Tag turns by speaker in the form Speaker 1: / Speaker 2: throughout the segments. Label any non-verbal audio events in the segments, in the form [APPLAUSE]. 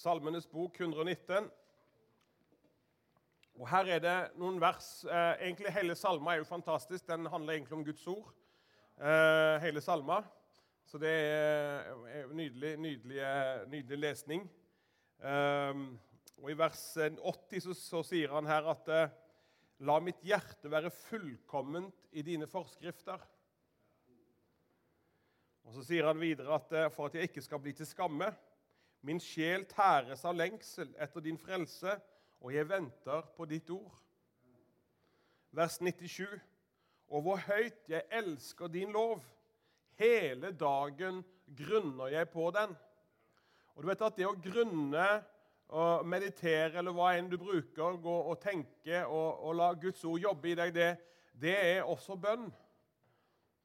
Speaker 1: Salmenes bok 119. Og Her er det noen vers eh, egentlig Hele salma er jo fantastisk. Den handler egentlig om Guds ord. Eh, hele salma. Så det er, er nydelig, nydelig, nydelig lesning. Eh, og I vers 80 så, så, sier han her at eh, La mitt hjerte være fullkomment i dine forskrifter. Og Så sier han videre at eh, for at jeg ikke skal bli til skamme Min sjel tæres av lengsel etter din frelse, og jeg venter på ditt ord. Vers 97. Og hvor høyt jeg elsker din lov. Hele dagen grunner jeg på den. Og du vet at Det å grunne og meditere eller hva enn du bruker, gå og tenke og, og la Guds ord jobbe i deg, det, det er også bønn.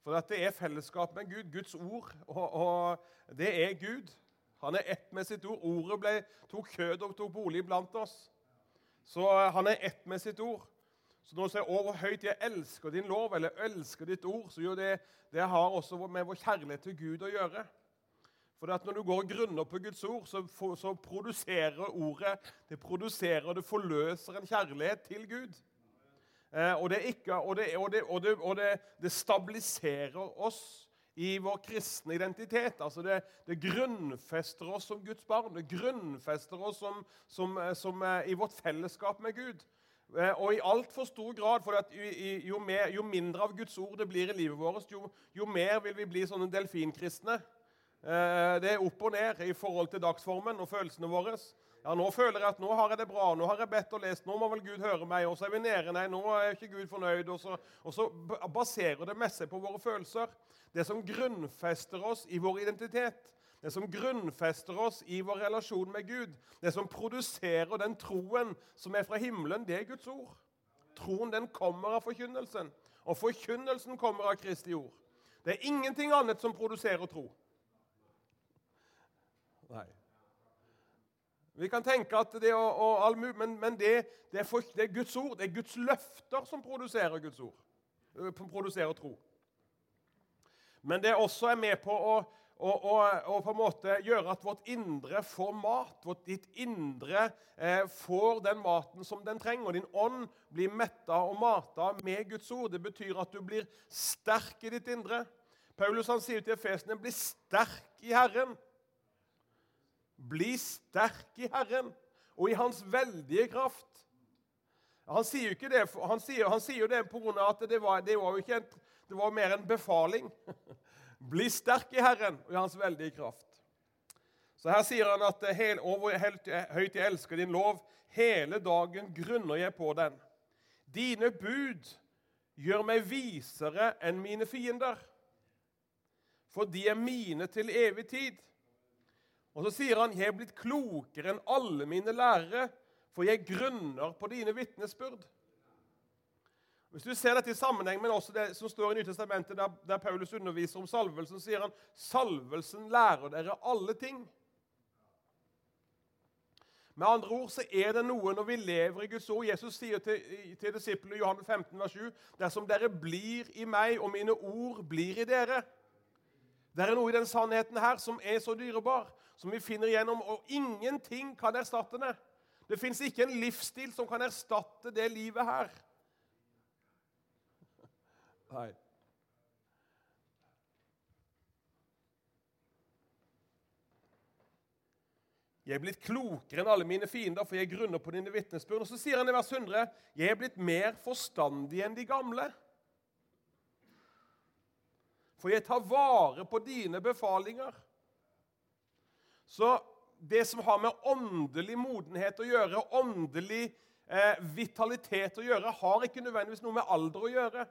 Speaker 1: For det er fellesskap med Gud. Guds ord, og, og det er Gud. Han er ett med sitt ord. Ordet ble, tok kjød og tok bolig blant oss. Så eh, han er ett med sitt ord. Så når du sier over høyt jeg elsker din lov', eller 'elsker ditt ord', så jo det, det har også med vår kjærlighet til Gud å gjøre. For når du går og grunner på Guds ord, så, for, så produserer ordet det produserer, og det forløser en kjærlighet til Gud. Eh, og det stabiliserer oss i vår kristne identitet. Altså det, det, grunnfester oss som Guds barn. Det grunnfester oss som, som, eh, som, eh, i vårt fellesskap med Gud. Eh, og i altfor stor grad, for jo, mer, jo, mindre av Guds ord det blir i livet vårt, jo, jo mer vil vi bli sånne delfinkristne. Det er opp og ned i forhold til dagsformen og følelsene våre. Ja, Nå føler jeg at nå har jeg det bra, nå har jeg bedt og lest, nå må vel Gud høre meg. Og så er vi nede. Nei, nå er ikke Gud fornøyd. Og så, og så baserer det meste på våre følelser. Det som grunnfester oss i vår identitet, det som grunnfester oss i vår relasjon med Gud, det som produserer den troen som er fra himmelen, det er Guds ord. Troen den kommer av forkynnelsen, og forkynnelsen kommer av Kristi ord. Det er ingenting annet som produserer tro. Nei. Vi kan tenke at det og, og all, Men, men det, det, er for, det, er Guds ord, det er Guds løfter som produserer Guds ord, som produserer tro. Men det også er med på å, å, å, på en måte gjøre at vårt indre får mat. Vårt, ditt indre eh, får den maten som den trenger. og Din ånd blir metta og mata med Guds ord. Det betyr at du blir sterk i ditt indre. Paulus han sier til Efesene, 'Bli sterk i Herren'. Bli sterk i Herren og i Hans veldige kraft. Han sier jo ikke det, han sier, han sier det av at det var, det var jo ikke en, det var mer en befaling. [LAUGHS] Bli sterk i Herren og i Hans veldige kraft. Så Her sier han at hel, over, helt, høyt jeg elsker din lov. Hele dagen grunner jeg på den. Dine bud gjør meg visere enn mine fiender. For de er mine til evig tid. Og så sier han, 'Jeg er blitt klokere enn alle mine lærere, for jeg grunner på dine vitnesbyrd.' Hvis du ser dette i sammenheng med også det som står i Nytestamentet, der, der Paulus underviser om salvelsen, sier han, 'Salvelsen lærer dere alle ting'. Med andre ord så er det noe når vi lever i Guds ord. Jesus sier til, til disiplene i Johan 15, vers 7.: Dersom dere blir i meg, og mine ord blir i dere Det er noe i den sannheten her som er så dyrebar som vi finner igjennom, og ingenting kan erstatte det. Det fins ikke en livsstil som kan erstatte det livet her. Nei. Jeg er blitt klokere enn alle mine fiender, for jeg grunner på dine vitnesbyrd. Og så sier han i vers 100.: Jeg er blitt mer forstandig enn de gamle. For jeg tar vare på dine befalinger. Så det som har med åndelig modenhet å gjøre, åndelig eh, vitalitet å gjøre, har ikke nødvendigvis noe med alder å gjøre.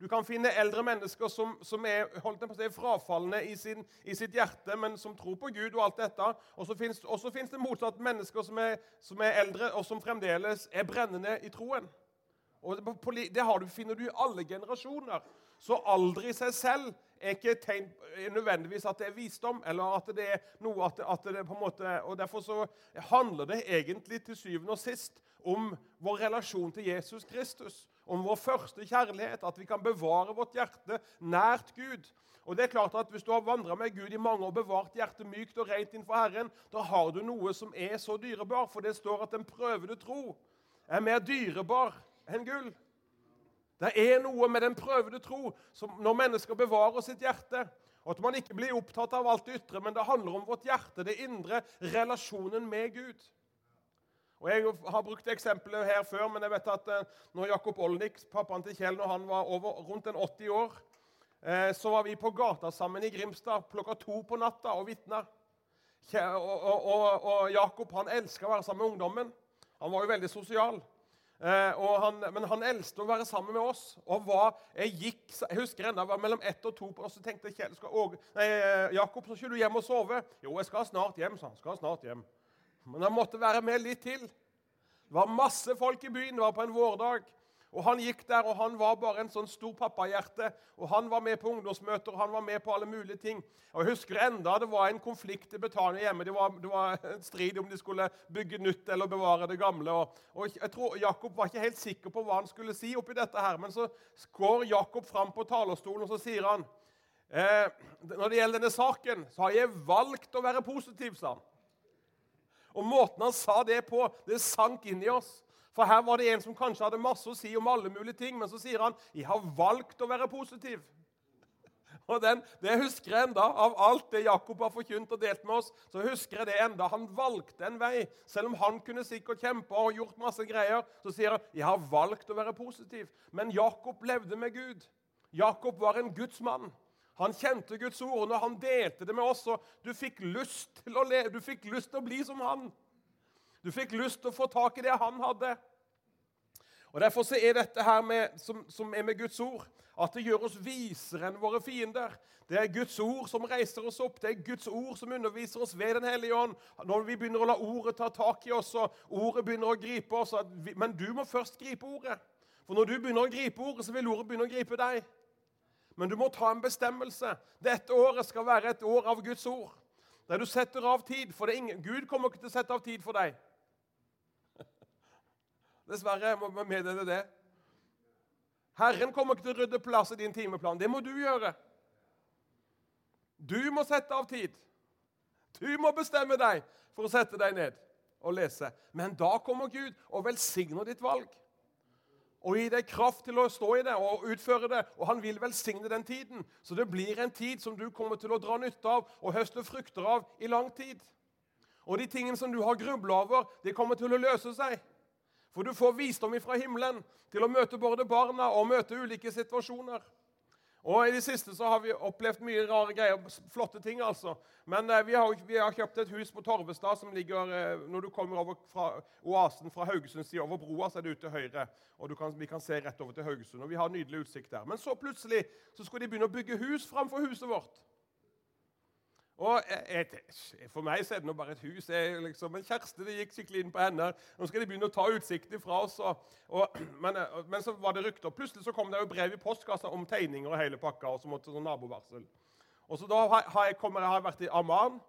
Speaker 1: Du kan finne eldre mennesker som, som er si, frafalne i, sin, i, sitt hjerte, men som tror på Gud og alt dette. Og så fins det motsatt mennesker som er, som er, eldre, og som fremdeles er brennende i troen. Og det, det du, finner du i alle generasjoner. Så alder i seg selv er ikke tegn nødvendigvis at det er visdom, eller at det er noe at, at det på en måte, og Derfor så handler det egentlig til syvende og sist om vår relasjon til Jesus Kristus. Om vår første kjærlighet, at vi kan bevare vårt hjerte nært Gud. Og det er klart at Hvis du har vandra med Gud i mange år, bevart hjertet mykt og rent innenfor Herren, da har du noe som er så dyrebar, for det står at den prøvede tro er mer dyrebar enn gull. Det er noe med den prøvede tro som når mennesker bevarer sitt hjerte. Og At man ikke blir opptatt av alt det ytre, men det handler om vårt hjerte, det indre, relasjonen med Gud. Og Jeg har brukt eksempelet her før, men jeg vet at eh, når Jakob Olnik, pappaen til Kjell, når han var over, rundt en 80 år, eh, så var vi på gata sammen i Grimstad klokka to på natta og vitna. Og, og, og, og Jakob han elska å være sammen med ungdommen. Han var jo veldig sosial. Eh, han, men han elsket å være sammen med oss. og var, Jeg gikk, jeg husker enda, var mellom ett og to, på og så tenkte Kjell, skal Åge, nei, eh, Jakob skal du hjem og sove. Jo, jeg skal snart hjem, sa han. skal snart hjem. Men han måtte være med litt til. Det var masse folk i byen. Det var på en vårdag. Og Han gikk der, og han var bare en sånn stor pappahjerte. Og Han var med på ungdomsmøter og han var med på alle mulige ting. Og Jeg husker enda det var en konflikt i Betania hjemme. Det var, det var en strid om de skulle bygge nytt eller bevare det gamle. Og, og jeg tror Jakob var ikke helt sikker på hva han skulle si oppi dette her. Men så går Jakob fram på talerstolen og så sier han eh, når det gjelder denne saken, så har jeg valgt å være positiv, sa han. Og måten han sa det på, det sank inn i oss. For her var det en som kanskje hadde masse å si om alle mulige ting, men så sier han 'Jeg har valgt å være positiv'. [LAUGHS] Og den, Det husker jeg enda. Av alt det Jakob har forkynt og delt med oss, så husker jeg det enda. Han valgte en vei. Selv om han kunne sikkert kjempe og gjort masse greier, så sier han 'Jeg har valgt å være positiv'. Men Jakob levde med Gud. Jakob var en gudsmann. Han kjente Guds ord, og når han delte det med oss, og du fikk lyst til å leve, du fikk lyst til å bli som han. Du fikk lyst til å få tak i det han hadde. Og Derfor så er dette her med, som, som, er med Guds ord, at det gjør oss visere enn våre fiender. Det er Guds ord som reiser oss opp, det er Guds ord som underviser oss ved Den hellige ånd. Når vi begynner å la ordet ta tak i oss, og ordet begynner å gripe oss vi, Men du må først gripe ordet. For når du begynner å gripe ordet, så vil ordet begynne å gripe deg. Men du må ta en bestemmelse. Dette året skal være et år av Guds ord. Der du setter av tid. For ingen, Gud kommer ikke til å sette av tid for deg. Dessverre må vi meddele det. Herren kommer ikke til å rydde plass i din timeplan. Det må du gjøre. Du må sette av tid. Du må bestemme deg for å sette deg ned og lese. Men da kommer Gud og velsigner ditt valg. Og gi deg kraft til å stå i det og utføre det. Og han vil velsigne den tiden. Så det blir en tid som du kommer til å dra nytte av og høste frukter av i lang tid. Og de tingene som du har grubla over, de kommer til å løse seg. For du får visdom fra himmelen til å møte både barna og møte ulike situasjoner. Og I det siste så har vi opplevd mye rare greier. Flotte ting, altså. Men eh, vi, har, vi, har, kjøpt et hus på Torvestad som ligger eh, Når du kommer over fra oasen fra Haugesunds side over broa, så er det ut til høyre. Og kan, vi kan se rett over til Haugesund. Og vi har nydelig utsikt der. Men så plutselig så skulle de begynne å bygge hus framfor huset vårt. Og jeg, For meg så er det nå bare et hus. Jeg, liksom, men Kjersti det gikk skikkelig inn på henne. Nå skal de begynne å ta utsikten fra oss. Og, og, men, men, så var det rykter. Plutselig så kom det jo brev i postkassa om tegninger og hele pakka. og så måtte sånn nabovarsel. Og så da har jeg, kommer, jeg har vært i Amman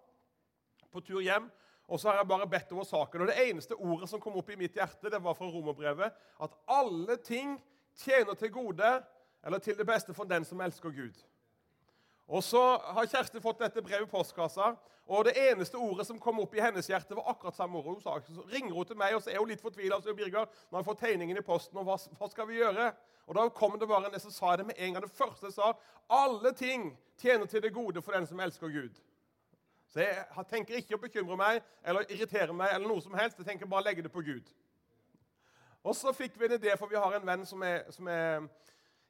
Speaker 1: på tur hjem. Og så har jeg bare bedt over saken. Og det eneste ordet som kom opp i mitt hjerte, det var fra romerbrevet. At alle ting tjener til gode, eller til det beste for den som elsker Gud. Og Så har Kjersti fått dette brevet i postkassa, og det eneste ordet som kom opp i hennes hjerte, var akkurat samme ord. Hun sa, så ringer hun til meg, og så er hun litt fortvila. Så Birger, nå har jeg fått tegningen i posten, og hva, hva, skal vi gjøre? Og Da kom det bare en, som sa det med en gang. Det første sa, alle ting tjener til det gode for den som elsker Gud. Så jeg tenker ikke å bekymre meg eller irritere meg, eller noe som helst. Jeg tenker bare å legge det på Gud. Og så fikk vi en idé, for vi har en venn som er, som er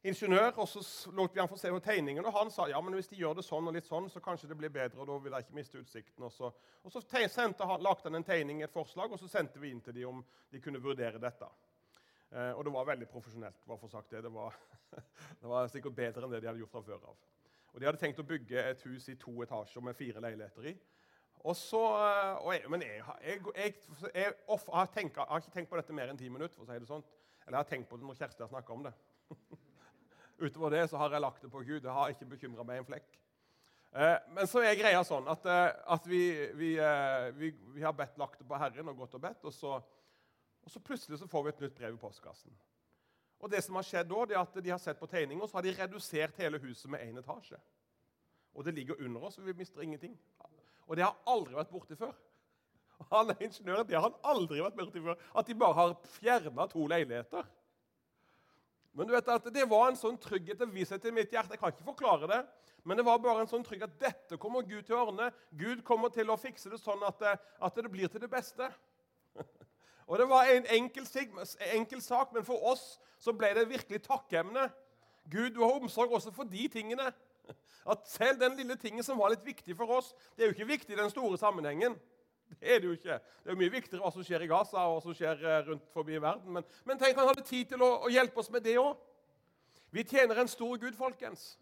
Speaker 1: ingeniør, og så lot vi han få se på tegningen. Og han sa ja, men hvis de gjør det sånn og litt sånn, så kanskje det blir bedre. og da vil jeg ikke miste utsikten. Og så, og så sendte, lagde han en tegning, et forslag, og så sendte vi inn til dem om de kunne vurdere dette. Eh, og det var veldig profesjonelt. bare for sagt Det Det var, [LAUGHS] det var sikkert bedre enn det de hadde gjort fra før av. Og De hadde tenkt å bygge et hus i to etasjer med fire leiligheter i. Og så, eh, og jeg, men jeg, jeg, jeg, off, har, tenkt, har, ikke tenkt på dette mer enn ti minutter. for å si det sånt. Eller jeg har tenkt på det når Kjersti har snakka om det. [LAUGHS] Utover det så har jeg lagt det på Gud. Det har ikke bekymra meg en flekk. Eh, men så er greia sånn at, eh, at vi, vi, eh, vi, vi, har bedt lagt det på Herren og gått og bedt, og så, og så, plutselig så får vi et nytt brev i postkassen. Og det som har skjedd da, det er at De har sett på tegninger, så har de redusert hele huset med én etasje. Og det ligger under oss, og vi mister ingenting. Og det har aldri vært borte før. Han er ingeniør, det har han aldri vært borti før. At de bare har fjerna to leiligheter. Men du vet at det var en sånn trygghet og visshet i mitt hjerte. Jeg kan ikke forklare det. Men det var bare en sånn trygghet at dette kommer Gud til å ordne. Gud kommer til å fikse det sånn at det, at det blir til det beste. [LAUGHS] Og Det var en enkel, enkel, sak, men for oss så ble det virkelig takkemne. Gud, du har omsorg også for de tingene. [LAUGHS] At selv den lille tingen som var litt viktig for oss, det er jo ikke viktig i den store sammenhengen. [LAUGHS] Det er det jo ikke. Det er mye viktigere hva som skjer i Gaza og hva som skjer eh, rundt forbi verden. Men, men tenk, han hadde tid til å, å hjelpe oss med det òg. Vi tjener en stor Gud, folkens.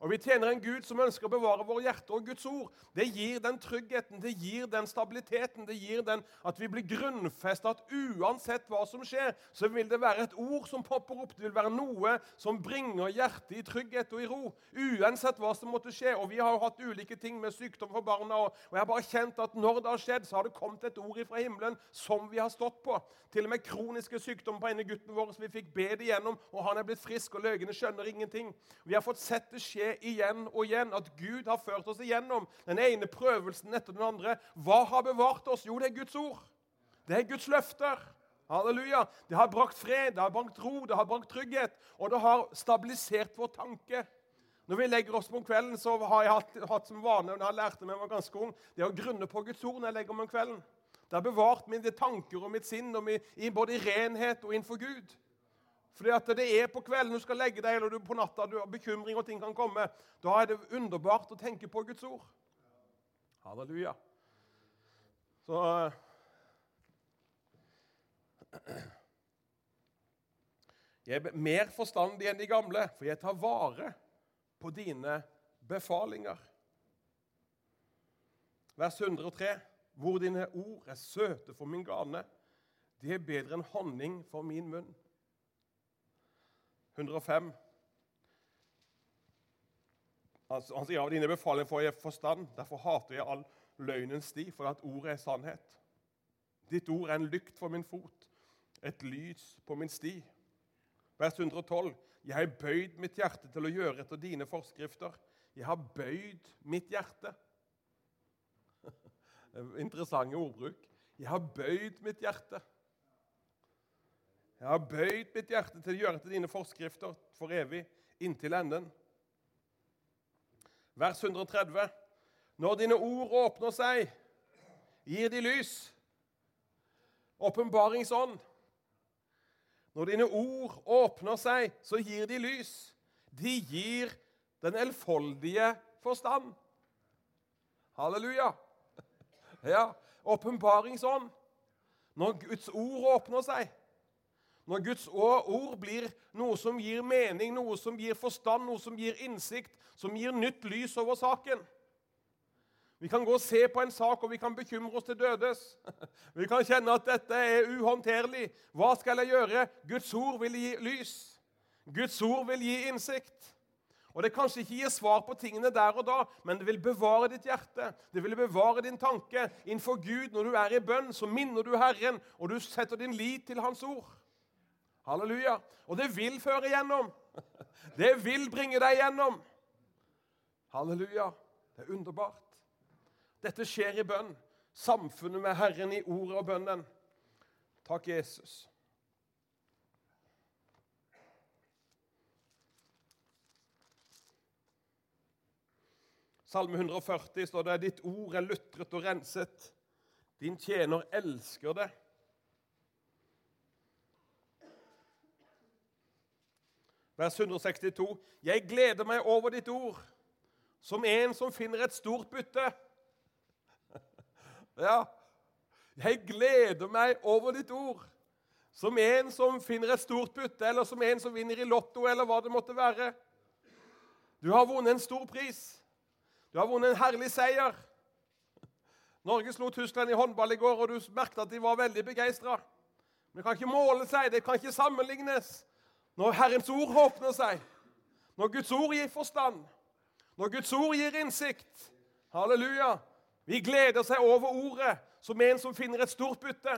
Speaker 1: Og Vi tjener en Gud som ønsker å bevare våre hjerter. Og Guds ord det gir den tryggheten, det gir den stabiliteten, det gir den at vi blir grunnfesta at uansett hva som skjer, så vil det være et ord som popper opp. Det vil være noe som bringer hjertet i trygghet og i ro. Uansett hva som måtte skje. Og Vi har jo hatt ulike ting med sykdom for barna. Og, jeg har bare kjent at når det har skjedd, så har det kommet et ord fra himmelen som vi har stått på. Til og med kroniske sykdommer på ene gutten vår som vi fikk be det gjennom, og han er blitt frisk, og legene skjønner ingenting. Vi har fått sett det skje igjen og igjen at Gud har ført oss igjennom den ene prøvelsen etter den andre. Hva har bevart oss? Jo, det er Guds ord. Det er Guds løfter. Halleluja. Det har brakt fred, det har brakt ro, det har brakt trygghet, og det har stabilisert vår tanke. Når vi legger oss på kvelden, så har jeg hatt, hatt som vane når jeg lærte meg var ganske ung, det å grunne på Guds ord når jeg legger meg om kvelden. Det har bevart mine tanker og mitt sinn og min, i renhet og innenfor Gud. Fordi at det er på kvelden du skal legge deg, eller du på natta du har bekymring og ting kan komme. Da er det underbart å tenke på Guds ord. Halleluja. Så Jeg er mer forstandig enn de gamle, for jeg tar vare på dine befalinger. Vers 103. Hvor dine ord er søte for min gane, de er bedre enn honning for min munn. 105. Han, sier av dine befalinger får jeg forstand. Derfor hater jeg all løgnens sti, for at ordet er sannhet. Ditt ord er en lykt for min fot, et lys på min sti. Vers 112. Jeg har bøyd mitt hjerte til å gjøre etter dine forskrifter. Jeg har bøyd mitt hjerte. [LAUGHS] Interessant ordbruk. Jeg har bøyd mitt hjerte. Jeg har bøyd mitt hjerte til å gjøre til dine forskrifter for evig, inntil enden. Vers 130. Når dine ord åpner seg, gir de lys. Åpenbaringsånd. Når dine ord åpner seg, så gir de lys. De gir den elfoldige forstand. Halleluja. Ja, åpenbaringsånd. Når Guds ord åpner seg, når Guds ord blir noe som gir mening, noe som gir forstand, noe som gir innsikt, som gir nytt lys over saken. Vi kan gå og se på en sak, og vi kan bekymre oss til dødes. [LAUGHS] Vi kan kjenne at dette er uhåndterlig. Hva skal jeg gjøre? Guds ord vil gi lys. Guds ord vil gi innsikt. Og Det kanskje ikke gir svar på tingene der og da, men det vil bevare ditt hjerte. Det vil bevare din tanke innenfor Gud. Når du er i bønn, så minner du Herren, og du setter din lit til Hans ord. Halleluja. Og det vil føre gjennom. [LAUGHS] Det vil bringe deg gjennom. Halleluja. Det er underbart. Dette skjer i bønn. Samfunnet med Herren i ordet og bønnen. Takk, Jesus. Salme 140 står det ditt ord er lutret og renset. Din tjener elsker det. Vers 162. Jeg gleder meg over ditt ord, som en som finner et stort bytte. [LAUGHS] Ja, jeg gleder meg over ditt ord, som en som finner et stort bytte, eller som en som vinner i Lotto, eller hva det måtte være. Du har vunnet en stor pris. Du har vunnet en herlig seier. Norge slo Tyskland i håndball i går, og du merket at de var veldig begeistra. Men det kan ikke måle seg, det kan ikke sammenlignes når Herrens ord åpner seg, når Guds ord gir forstand, når Guds ord gir innsikt Halleluja. Vi gleder seg over ordet som en som finner et stort bytte.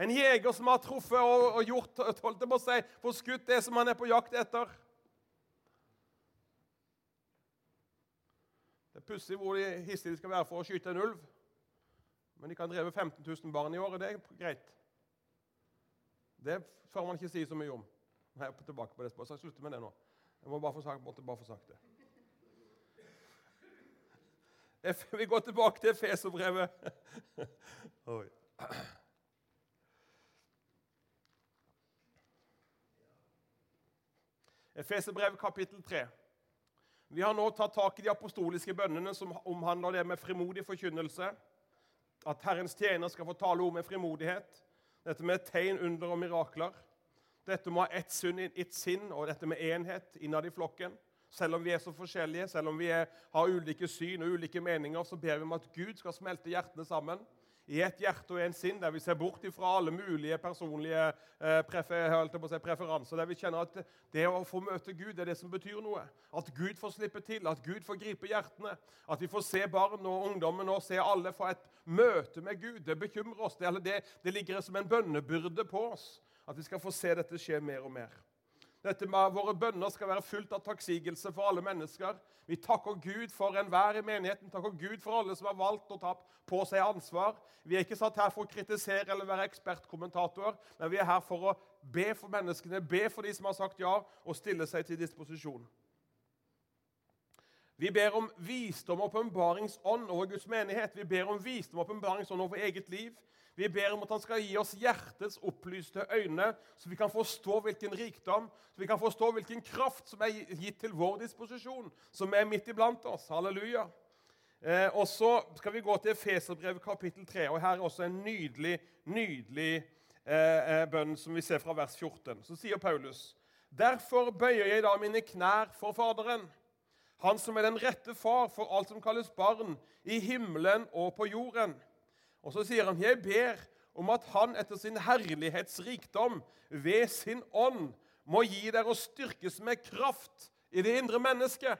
Speaker 1: En jeger som har truffet og, og gjort, holdt på seg, for skutt det som han er på jakt etter. Det er pussig hvor de hissige de skal være for å skyte en ulv. Men de kan dreve 15 000 barn i året. Det er greit. Det får man ikke si så mye om. Jeg er tilbake på det spørsmålet. Jeg slutter med det nå. Jeg må bare få sagt, måtte bare få sagt det. Vi går tilbake til Feserbrevet. [LAUGHS] Efeserbrevet kapittel 3. Vi har nå tatt tak i de apostoliske bønnene som omhandler det med frimodig forkynnelse. At Herrens tjener skal få tale ord med frimodighet. Dette med tegn, under og mirakler. Dette med å ha ett ett sinn og dette med enhet innad i flokken. Selv om vi er så forskjellige, selv om vi er, har ulike syn og ulike meninger, så ber vi om at Gud skal smelte hjertene sammen i ett hjerte og en sinn, der vi ser bort ifra alle mulige personlige eh, prefer, si, preferanser. Der vi kjenner at det å få møte Gud er det som betyr noe. At Gud får slippe til, at Gud får gripe hjertene. At vi får se barn og ungdommen og se alle få et møte med Gud. Det bekymrer oss. Det, det, det ligger som en bønnebyrde på oss. At vi skal få se dette skje mer og mer. Dette med Våre bønner skal være fullt av takksigelse for alle mennesker. Vi takker Gud for enhver i menigheten, takker Gud for alle som har valgt å ta på seg ansvar. Vi er ikke satt her for å kritisere eller være ekspertkommentatorer, men vi er her for å be for menneskene, be for de som har sagt ja, og stille seg til disposisjon. Vi ber om visdom og åpenbaringsånd over Guds menighet. Vi ber om visdom og åpenbaringsånd over eget liv. Vi ber om at han skal gi oss hjertets opplyste øyne, så vi kan forstå hvilken rikdom, så vi kan forstå hvilken kraft som er gitt til vår disposisjon, som er midt iblant oss. Halleluja. Eh, og Så skal vi gå til Efeserbrevet kapittel 3. og Her er også en nydelig, nydelig eh, eh bønn som vi ser fra vers 14. Så sier Paulus.: Derfor bøyer jeg da mine knær for Faderen, Han som er den rette far for alt som kalles barn, i himmelen og på jorden og så sier han, 'Jeg ber om at Han etter sin herlighetsrikdom ved sin ånd må gi dere å styrkes med kraft i det indre mennesket.'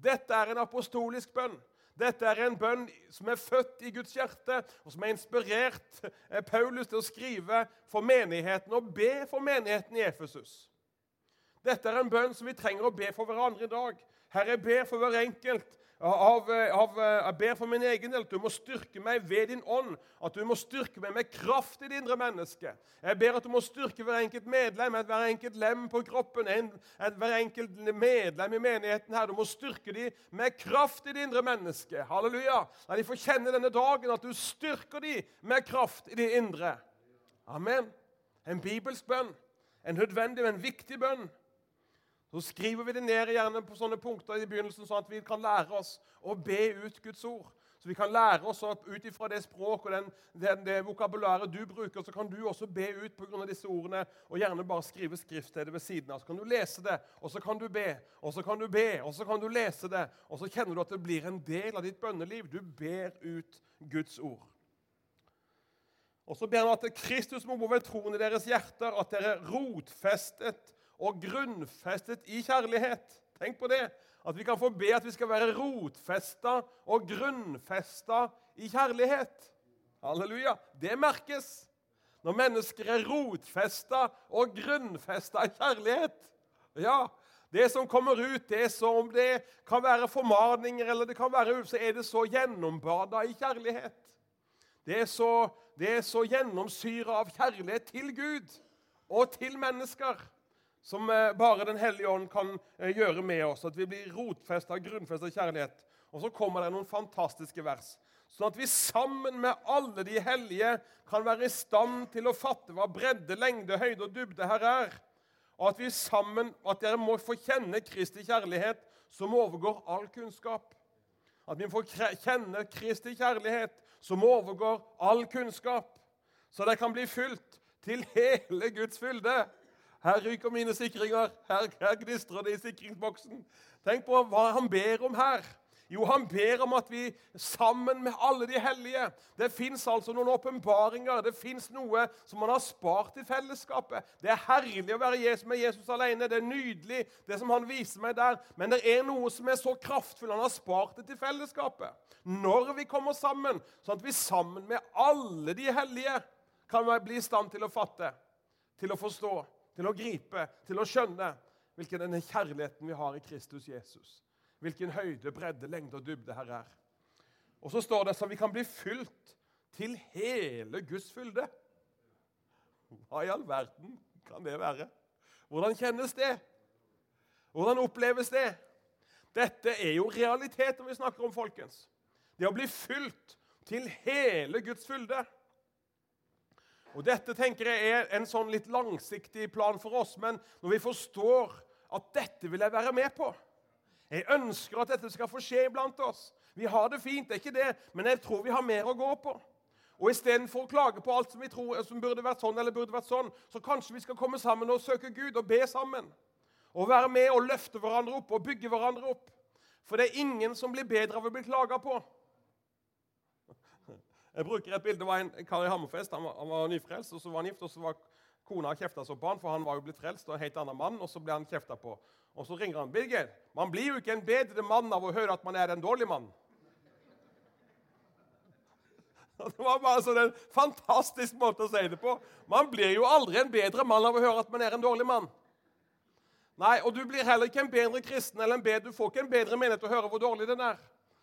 Speaker 1: Dette er en apostolisk bønn. Dette er en bønn som er født i Guds hjerte, og som er inspirert eh, Paulus til å skrive for menigheten og be for menigheten i Efesus. Dette er en bønn som vi trenger å be for hverandre i dag. Herre, jeg ber for hver enkelt av, av, jeg ber for min egen del at du må styrke meg ved din ånd. At du må styrke meg med kraft i det indre mennesket. Jeg ber at du må styrke hver enkelt medlem, hver enkelt lem på kroppen, en, hver enkelt medlem i menigheten her. Du må styrke dem med kraft i det indre mennesket. Halleluja. La de får kjenne denne dagen at du styrker dem med kraft i det indre. Amen. En bibelsk bønn. En nødvendig, men viktig bønn. Så skriver vi det ned gjerne på sånne punkter i begynnelsen, sånn at vi kan lære oss å be ut Guds ord. Så vi kan lære oss at ut ifra det språk og den, den, det vokabularet du bruker, så kan du også be ut av disse ordene, og gjerne bare skrive skriftstedet ved siden av. Så kan du lese det, og så kan du be, og så kan du be, og så kan du lese det. Og så kjenner du at det blir en del av ditt bønneliv. Du ber ut Guds ord. Og så ber han at Kristus må bo ved troen i deres hjerter, at dere er rotfestet og grunnfestet i kjærlighet. Tenk på det. At vi kan få be at vi skal være rotfesta og grunnfesta i kjærlighet. Halleluja. Det merkes når mennesker er rotfesta og grunnfesta i kjærlighet. Ja, Det som kommer ut, det som om det kan være formaninger, eller det kan være så er det så gjennombada i kjærlighet. Det er så, det så gjennomsyra av kjærlighet til Gud og til mennesker som eh, bare Den hellige ånd kan eh, gjøre med oss. At vi blir rotfesta, grunnfesta kjærlighet. Og så kommer det noen fantastiske vers. Sånn at vi sammen med alle de hellige kan være i stand til å fatte hva bredde, lengde, høyde og dybde her er. Og at vi sammen, at dere må få kjenne Kristi kjærlighet som overgår all kunnskap. At vi får kjenne Kristi kjærlighet som overgår all kunnskap. Så det kan bli fylt til hele Guds fylde. Her ryker mine sikringer. Her, her gnistrer det i sikringsboksen. Tenk på hva han ber om her. Jo, han ber om at vi sammen med alle de hellige Det fins altså noen åpenbaringer. Det fins noe som man har spart i fellesskapet. Det er herlig å være Jesus med Jesus alene. Det er nydelig, det som han viser meg der. Men det er noe som er så kraftfullt. Han har spart det til fellesskapet. Når vi kommer sammen, sånn at vi sammen med alle de hellige kan bli i stand til å fatte, til å forstå til å gripe, til å skjønne hvilken denne kjærligheten vi har i Kristus Jesus. hvilken høyde, bredde, lengde og dybde her er. Og så står det så vi kan bli fylt til hele Guds fylde. Hva i all verden kan det være? Hvordan kjennes det? Hvordan oppleves det? Dette er jo realiteten vi snakker om, folkens. Det å bli fylt til hele Guds fylde. Og Dette tenker jeg er en sånn litt langsiktig plan for oss, men når vi forstår at dette vil jeg være med på Jeg ønsker at dette skal få skje iblant oss. Vi har det fint, det er ikke det, men jeg tror vi har mer å gå på. Og Istedenfor å klage på alt som vi tror som burde vært sånn, eller burde vært sånn, så kanskje vi skal komme sammen og søke Gud og be sammen. Og være med og løfte hverandre opp og bygge hverandre opp. For det er ingen som blir bedre av å bli klaga på. Jeg bruker et bilde. Det var en kar i Hammerfest. Han var, han var nyfrelst, og så var han gift. og så var Kona kjefta så på han, for han var jo blitt frelst og en helt annen mann. og så ble han kjefta på. Og så ringer han. 'Birger, man blir jo ikke en bedre mann av å høre at man er en dårlig mann.' [LAUGHS] Det var bare sånn en fantastisk måte å si det på. Man blir jo aldri en bedre mann av å høre at man er en dårlig mann. Nei, Og du blir heller ikke en bedre kristen eller en bedre, du får ikke en bedre menighet å høre hvor dårlig den er.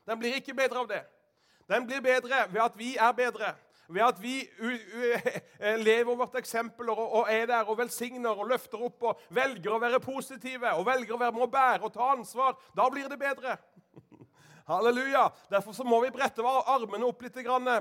Speaker 1: Den blir ikke bedre av det. Den blir bedre ved at vi er bedre. Ved at vi [LAUGHS] eh, lever vårt eksempel og er der og velsigner og løfter opp og velger å være positive og velger å være med å bære og ta ansvar. Da blir det bedre. Halleluja! Derfor så må vi brette armene opp litt,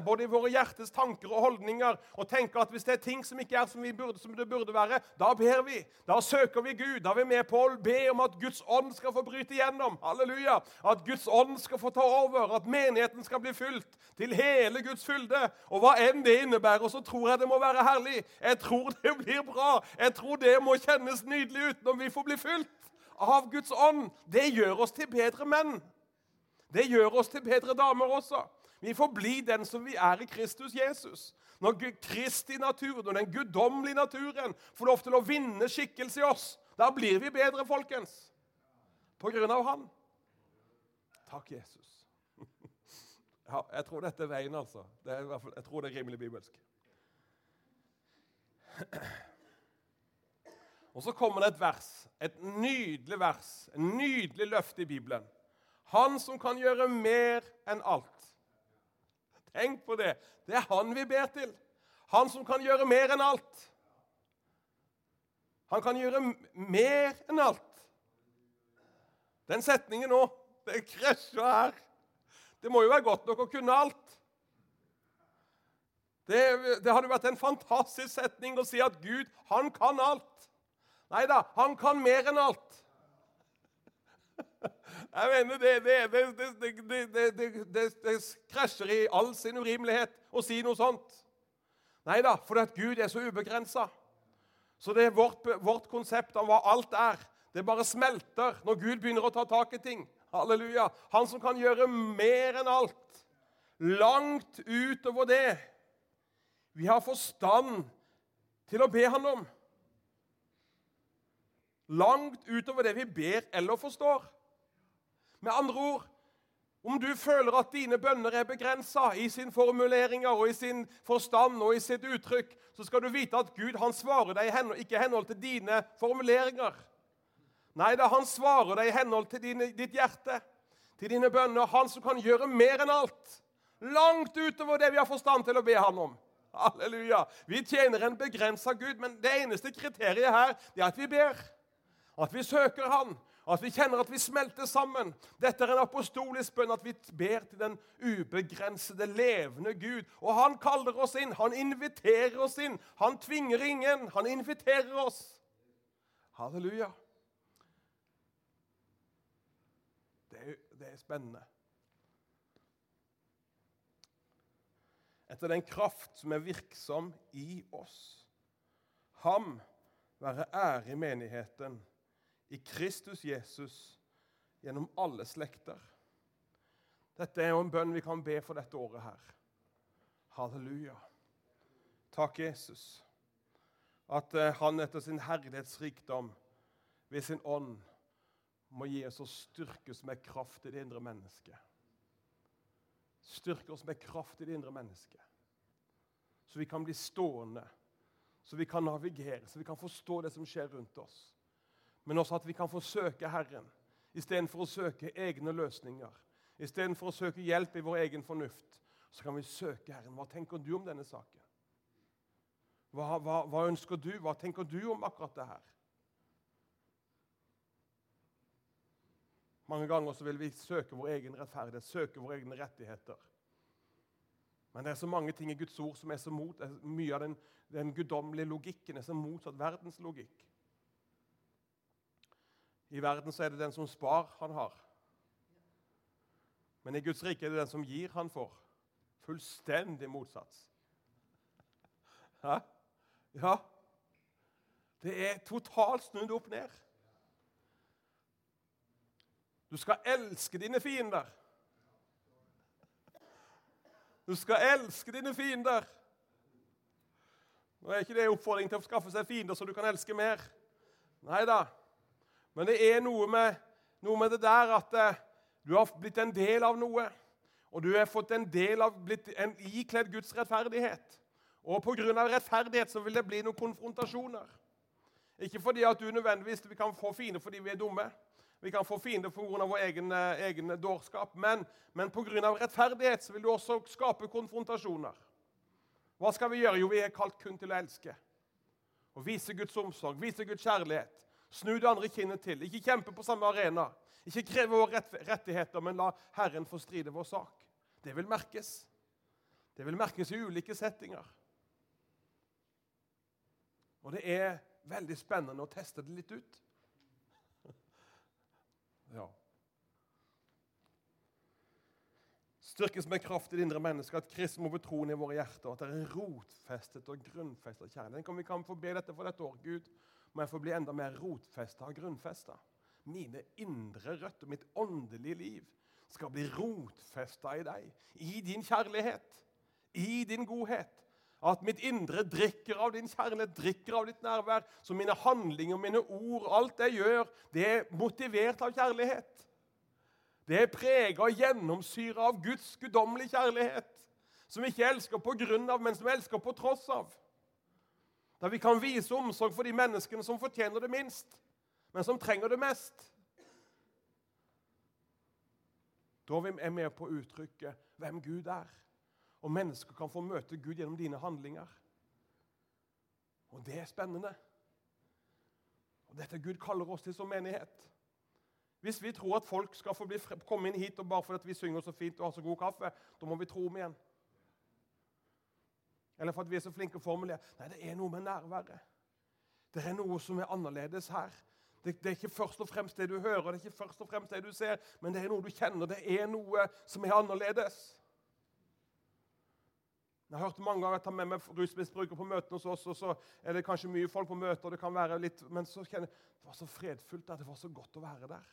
Speaker 1: både i våre hjertes tanker og holdninger, og tenke at hvis det er ting som ikke er som, burde, som, det burde være, da ber vi. Da søker vi Gud. Da er vi med på å be om at Guds ånd skal få bryte igjennom. Halleluja! At Guds ånd skal få ta over. At menigheten skal bli fylt til hele Guds fylde. Og hva enn det innebærer, så tror jeg det må være herlig. Jeg tror det blir bra. Jeg tror det må kjennes nydelig ut når vi får bli fylt av Guds ånd. Det gjør oss til bedre menn. Det gjør oss til bedre damer også. Vi får bli den som vi er i Kristus Jesus. Når Kristi natur, når den guddommelige naturen får lov til å vinne skikkelse i oss, da blir vi bedre, folkens. På grunn av Han. Takk, Jesus. [LAUGHS] Ja, jeg tror dette er veien, altså. Er jeg tror det er rimelig bibelsk. [CLEARS THROAT] Og så kommer det et vers, et nydelig vers, en nydelig løfte i Bibelen. Han som kan gjøre mer enn alt. Tenk på det. Det er han vi ber til. Han som kan gjøre mer enn alt. Han kan gjøre mer enn alt. Den setningen nå, det krasjer her. Det må jo være godt nok å kunne alt. Det, det hadde vært en fantastisk setning å si at Gud, han kan alt. Nei da, han kan mer enn alt. Jeg mener, det, det, det, det, krasjer i all sin urimelighet å si noe sånt. Nei da, for at Gud er så ubegrensa. Så det er vårt, vårt konsept om hva alt er. Det bare smelter når Gud begynner å ta tak i ting. Halleluja. Han som kan gjøre mer enn alt. Langt utover det vi har forstand til å be Han om. Langt utover det vi ber eller forstår. Med andre ord om du føler at dine bønner er begrensa i sine formuleringer og i sin forstand og i sitt uttrykk, så skal du vite at Gud han svarer deg ikke i henhold til dine formuleringer. Nei da, han svarer deg i henhold til dine, ditt hjerte, til dine bønner. Han som kan gjøre mer enn alt. Langt utover det vi har forstand til å be han om. Halleluja. Vi tjener en begrensa Gud, men det eneste kriteriet her er at vi ber. At vi søker Han, at vi kjenner at vi smelter sammen. Dette er en apostolisk bønn, at vi ber til den ubegrensede, levende Gud. Og han kaller oss inn, han inviterer oss inn. Han tvinger ingen, han inviterer oss. Halleluja. Det er, det er spennende. Etter den kraft som er virksom i oss. Ham være ære i menigheten i Kristus Jesus gjennom alle slekter. Dette er jo en bønn vi kan be for dette året her. Halleluja. Takk, Jesus, at eh, Han etter sin herlighetsrikdom ved sin ånd må gi oss å styrke oss med kraft i det indre mennesket. Styrke oss med kraft i det indre mennesket. Så vi kan bli stående, så vi kan navigere, så vi kan forstå det som skjer rundt oss men også at vi kan få søke Herren istedenfor å søke egne løsninger. Istedenfor å søke hjelp i vår egen fornuft, så kan vi søke Herren. Hva tenker du om denne saken? Hva, hva, hva ønsker du? Hva tenker du om akkurat det her? Mange ganger så vil vi søke vår egen rettferdighet, søke våre egne rettigheter. Men det er så mange ting i Guds ord som er så mot, mye av den, den guddommelige logikken er så motsatt verdens logikk. I verden så er det den som spar, han har. Men i Guds rike er det den som gir, han får. Fullstendig motsats. Hæ? Ja. Det er totalt snudd opp ned. Du skal elske dine fiender. Du skal elske dine fiender. Nå er ikke det oppfordring til å skaffe seg fiender så du kan elske mer. Nei da. Men det er noe med, noe med det der at eh, du har blitt en del av noe. Og du har fått en del av, blitt en, ikledd Guds rettferdighet. Og pga. rettferdighet så vil det bli noen konfrontasjoner. Ikke fordi at du nødvendigvis vi kan få fiender fordi vi er dumme. Vi kan få fiender pga. vår egen, eh, egen dårskap. Men, men pga. rettferdighet så vil du også skape konfrontasjoner. Hva skal vi gjøre? Jo, vi er kalt kun til å elske. Å vise Guds omsorg, vise Guds kjærlighet. Snu det andre kinnet til. Ikke kjempe på samme arena. Ikke kreve våre rettigheter, men la Herren få stride vår sak. Det vil merkes. Det vil merkes i ulike settinger. Og det er veldig spennende å teste det litt ut. [LAUGHS] Ja. Styrkes med kraft i det indre mennesket, at Kristus må betroen i våre hjerter, at det er rotfestet og grunnfestet kjærlighet. Kan vi kan få be dette for dette år, Gud? Må jeg få bli enda mer rotfesta og grunnfesta? Mine indre røtter, mitt åndelige liv, skal bli rotfesta i deg, i din kjærlighet, i din godhet. At mitt indre drikker av din kjærlighet, drikker av ditt nærvær. Så mine handlinger, mine ord, alt jeg gjør, det er motivert av kjærlighet. Det er prega og gjennomsyra av Guds guddommelige kjærlighet. Som ikke elsker på grunn av, men som elsker på tross av. Der vi kan vise omsorg for de menneskene som fortjener det minst, men som trenger det mest. Da er vi med på å uttrykke hvem Gud er. Og mennesker kan få møte Gud gjennom dine handlinger. Og det er spennende. Og Dette Gud kaller oss til som menighet. Hvis vi tror at folk skal få bli, komme inn hit og bare fordi vi synger så fint og har så god kaffe, da må vi tro om igjen. Eller for at vi er så flinke å formulere. Nei, det er noe med nærværet. Det er noe som er annerledes her. Det, det, er ikke først og fremst det du hører, det er ikke først og fremst det du ser, men det er noe du kjenner. Det er noe som er annerledes. Jeg har hørt mange ganger jeg tar med meg rusmisbrukere på møtene hos oss, og så er det kanskje mye folk på møter, det kan være litt, men så kjenner jeg det var så fredfullt der. Det var så godt å være der.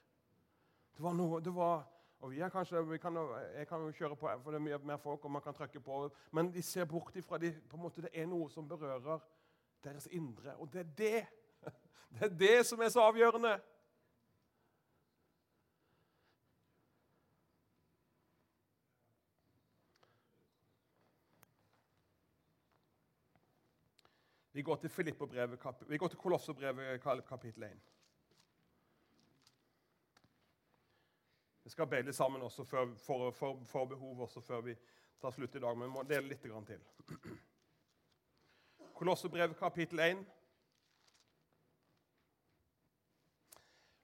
Speaker 1: Det var noe, det var, og vi er kanskje, kan, Jeg kan jo kjøre på, for det er mye mer folk, og man kan trykke på. Men de ser bort ifra de, på en måte, Det er noe som berører deres indre. Og det er det, [LAUGHS] det er det som er så avgjørende. Vi går til vi går til Kolosserbrevet kapittel 1. Vi skal be litt sammen også for, for, for, for, behov også før vi tar slutt i dag, men vi må dele litt til. [CLEARS THROAT] Kolosserbrevet kapittel 1.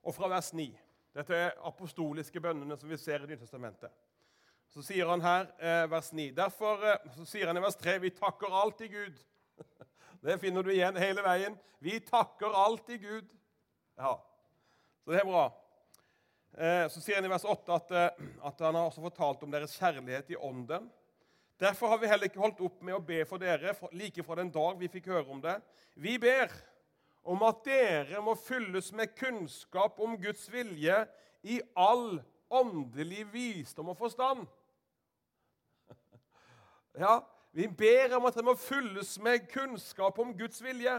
Speaker 1: Og fra vers 9. Dette er apostoliske bønnene som vi ser i Nytestamentet. Så sier han her, eh, vers 9. Derfor eh, så sier han i vers 3.: Vi takker alltid Gud [LAUGHS] det finner du igjen hele veien. Vi takker alltid Gud. Ja, Så det er bra. Eh, så sier han i vers 8 at, eh, at, han har også fortalt om deres kjærlighet i ånden. Derfor har vi heller ikke holdt opp med å be for dere like fra den dag vi fikk høre om det. Vi ber om at dere må fylles med kunnskap om Guds vilje i all åndelig visdom og forstand. [LAUGHS] Ja, vi ber om at det må fylles med kunnskap om Guds vilje.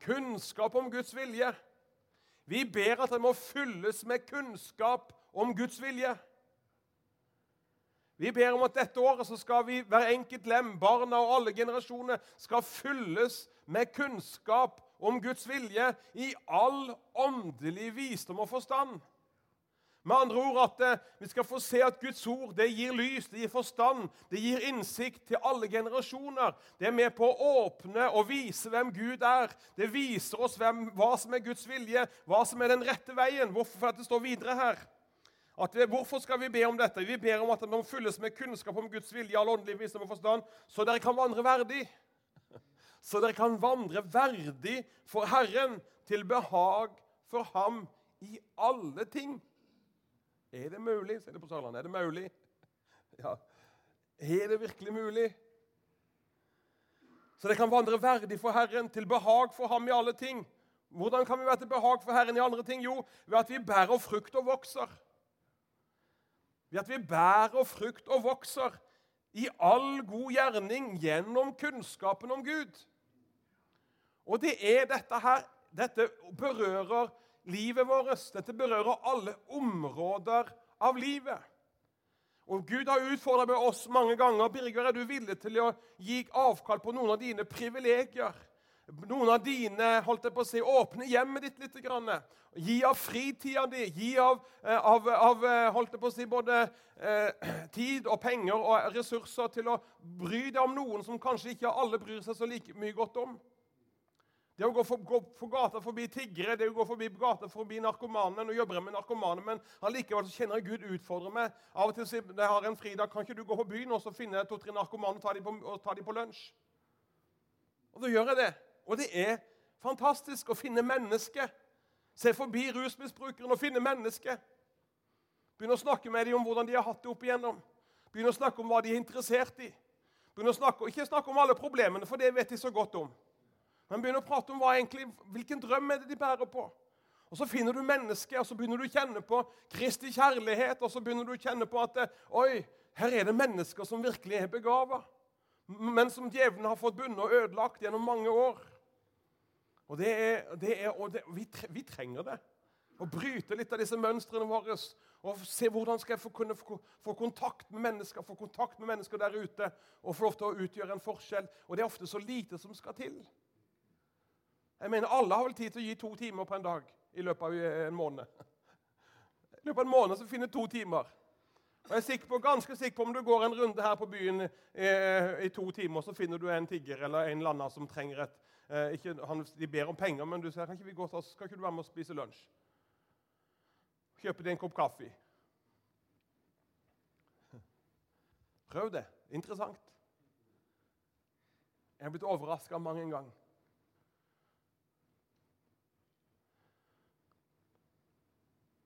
Speaker 1: Kunnskap om Guds vilje. Vi ber at det må fylles med kunnskap om Guds vilje. Vi ber om at dette året så skal vi, hver enkelt lem, barna og alle generasjoner, skal fylles med kunnskap om Guds vilje i all åndelig visdom og forstand. Med andre ord at eh, vi skal få se at Guds ord det gir lys, det gir forstand, det gir innsikt til alle generasjoner. Det er med på å åpne og vise hvem Gud er. Det viser oss hvem, hva som er Guds vilje, hva som er den rette veien. Hvorfor for at det står videre her? Vi, hvorfor skal vi be om dette? Vi ber om at de fylles med kunnskap om Guds vilje, all åndelig visdom og forstand, så dere kan vandre verdig. [LAUGHS] Så dere kan vandre verdig for Herren, til behag for Ham i alle ting. Er det mulig? sier det på Sørlandet. Er det mulig? [LAUGHS] Ja. Er det virkelig mulig? Så det kan vandre verdig for Herren, til behag for ham i alle ting. Hvordan kan vi være til behag for Herren i andre ting? Jo, ved at vi bærer frukt og vokser. Ved at vi bærer frukt og vokser i all god gjerning gjennom kunnskapen om Gud. Og det er dette her Dette berører livet vårt. Dette berører alle områder av livet. Og Gud har utfordra med oss mange ganger. Birger, er du villig til å gi avkall på noen av dine privilegier? Noen av dine holdt jeg på å si, åpne hjemmet ditt litt. Grann. Gi av fritida di. Gi av, eh, av, av eh, holdt jeg på å si, både eh, [CLEARS THROAT] tid og penger og ressurser til å bry deg om noen som kanskje ikke alle bryr seg så like mye godt om. Det å gå for, gå for gata forbi tiggere, det å gå forbi gata forbi narkomane Nå jobber jeg med narkomane, men allikevel kjenner jeg Gud utfordrer meg. Av og til sier jeg har en fridag, kan ikke du gå på byen og så finne to-tre narkomane og ta dem på, de på lunsj? Og da gjør jeg det. Og det er fantastisk å finne mennesker. Se forbi rusmisbrukeren og finne mennesker. Begynne å snakke med dem om hvordan de har hatt det opp igjennom. Begynne å snakke om hva de er interessert i. Begynne å snakke, ikke snakke om alle problemene, for det vet de så godt om. Men begynner å prate om egentlig, hvilken drøm er det de bærer på. Og Så finner du mennesket, og så begynner du å kjenne på Kristi kjærlighet. Og så begynner du å kjenne på at oi, her er det mennesker som virkelig er begava. Men som djevelen har fått bundet og ødelagt gjennom mange år. Og, det er, det er, og det, vi, vi, trenger det. Å bryte litt av disse mønstrene våre. Og se hvordan skal jeg få, kunne få, få, kontakt med mennesker få kontakt med mennesker der ute og få lov til å utgjøre en forskjell. Og det er ofte så lite som skal til. Jeg mener, Alle har vel tid til å gi to timer på en dag i løpet av en måned. I løpet av en måned så finner du to timer. Og jeg er sikker på, ganske sikker på Om du går en runde her på byen eh, i to timer, så finner du en tigger eller en eller annen som trenger et eh, ikke, han, De ber om penger, men du sier kan ikke vi gå til oss, skal ikke du være med og spise lunsj? Kjøpe deg en kopp kaffe. Prøv det. Interessant. Jeg har blitt overraska mange ganger.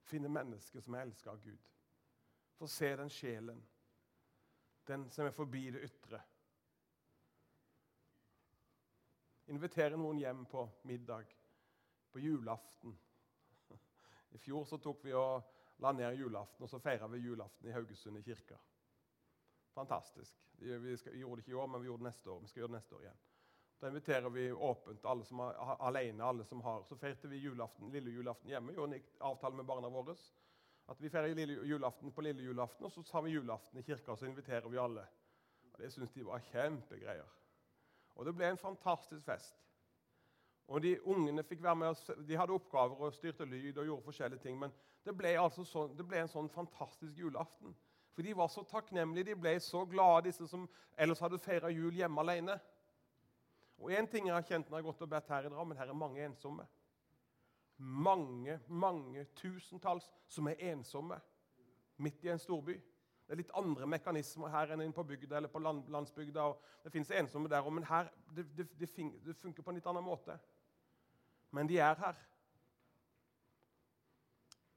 Speaker 1: Finne mennesker som er elsket av Gud. Få se den sjelen, den som er forbi det ytre. Invitere noen hjem på middag på julaften. I fjor så tok vi og la ned julaften, og så feira vi julaften i Haugesund i kirka. Fantastisk. Vi gjorde det ikke i år, men vi gjorde det neste år. Vi skal gjøre det neste år igjen. Da inviterer vi åpent alle som er alene. alle som har. Så feirte vi julaften, lille julaften hjemme. Gjorde en avtale med barna våre. At Vi feirer lille julaften på lille julaften, og så tar vi julaften i kirka og så inviterer vi alle. Og Det syns de var kjempegreier. Og det ble en fantastisk fest. Og de Ungene fikk være med, de hadde oppgaver og styrte lyd og gjorde forskjellige ting. Men det ble, altså så, det ble en sånn fantastisk julaften. For de var så takknemlige, de ble så glade, disse som ellers hadde feira jul hjemme alene. Og én ting jeg har kjent når jeg har gått og bedt her i Drammen, her er mange ensomme. Mange, mange tusentalls som er ensomme midt i en storby. Det er litt andre mekanismer her enn inne på bygda eller på land, landsbygda. det fins ensomme der men her det, det, det, det funker på en litt annen måte. Men de er her.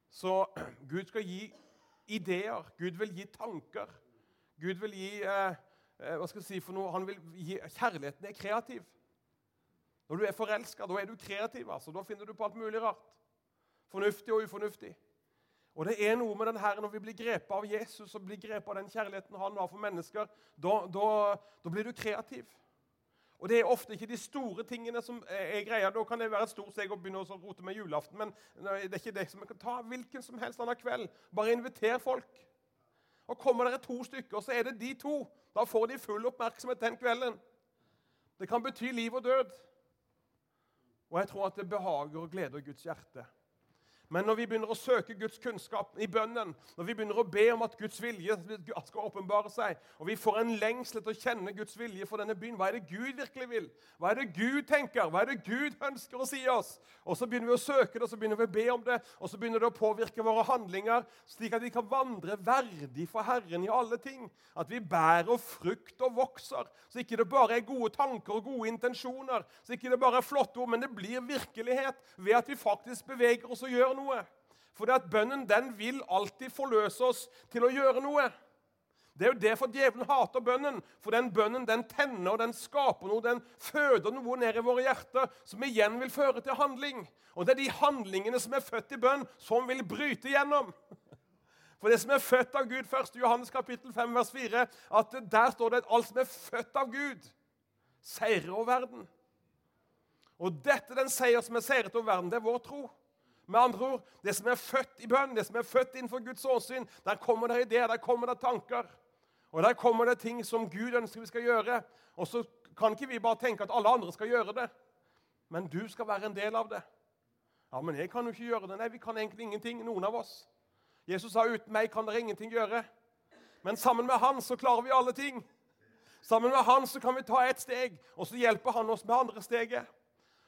Speaker 1: Så Gud skal gi ideer. Gud vil gi tanker. Gud vil gi eh hva skal jeg si for noe? Han vil gi, Kjærligheten er kreativ. Når du er forelska, da er du kreativ. altså. Da finner du på alt mulig rart. Fornuftig og ufornuftig. Og det er noe med den her, Når vi blir grepet av Jesus og blir grepet av den kjærligheten han har for mennesker, da, da, da, blir du kreativ. Og Det er ofte ikke de store tingene som er greia. Da kan det være et stort steg å begynne å rote med julaften. Men det er ikke det som kan ta hvilken som helst annen kveld. Bare inviter folk. Og Kommer dere to stykker, så er det de to. Da får de full oppmerksomhet den kvelden. Det kan bety liv og død. Og jeg tror at det behager og gleder Guds hjerte. Men når vi begynner å søke Guds kunnskap i bønnen, når vi begynner å be om at Guds vilje skal åpenbare seg, og vi får en lengsel til å kjenne Guds vilje for denne byen Hva er det Gud virkelig vil? Hva er det Gud tenker? Hva er det Gud ønsker å si oss? Og Så begynner vi å søke det, og så begynner vi å be om det, og så begynner det å påvirke våre handlinger, slik at vi kan vandre verdig for Herren i alle ting. At vi bærer frukt og vokser, så ikke det bare er gode tanker og gode intensjoner, så ikke det bare er flotte ord, men det blir virkelighet ved at vi faktisk beveger oss og gjør noe. For det at bønnen den vil alltid forløse oss til å gjøre noe. Det er jo derfor djevelen hater bønnen. For den bønnen den tenner, den skaper noe, den føder noe ned i våre hjerter som igjen vil føre til handling. Og det er de handlingene som er født i bønn, som vil bryte gjennom. For det som er født av Gud, 1. Johannes kapittel 5, vers 4, at der står det at alt som er født av Gud, seirer over verden. Og dette den seier som er seiret over verden, det er vår tro. Med andre ord, Det som er født i bønn, det som er født innenfor Guds åsyn, der kommer det ideer, der kommer det tanker. Og der kommer det ting som Gud ønsker vi skal gjøre. Og så kan ikke vi bare tenke at alle andre skal gjøre det. Men du skal være en del av det. Ja, Men jeg kan jo ikke gjøre det. Nei, vi kan egentlig ingenting, noen av oss. Jesus sa uten meg kan dere ingenting gjøre. Men sammen med han så klarer vi alle ting. Sammen med han så kan vi ta ett steg, og så hjelper han oss med andre steget.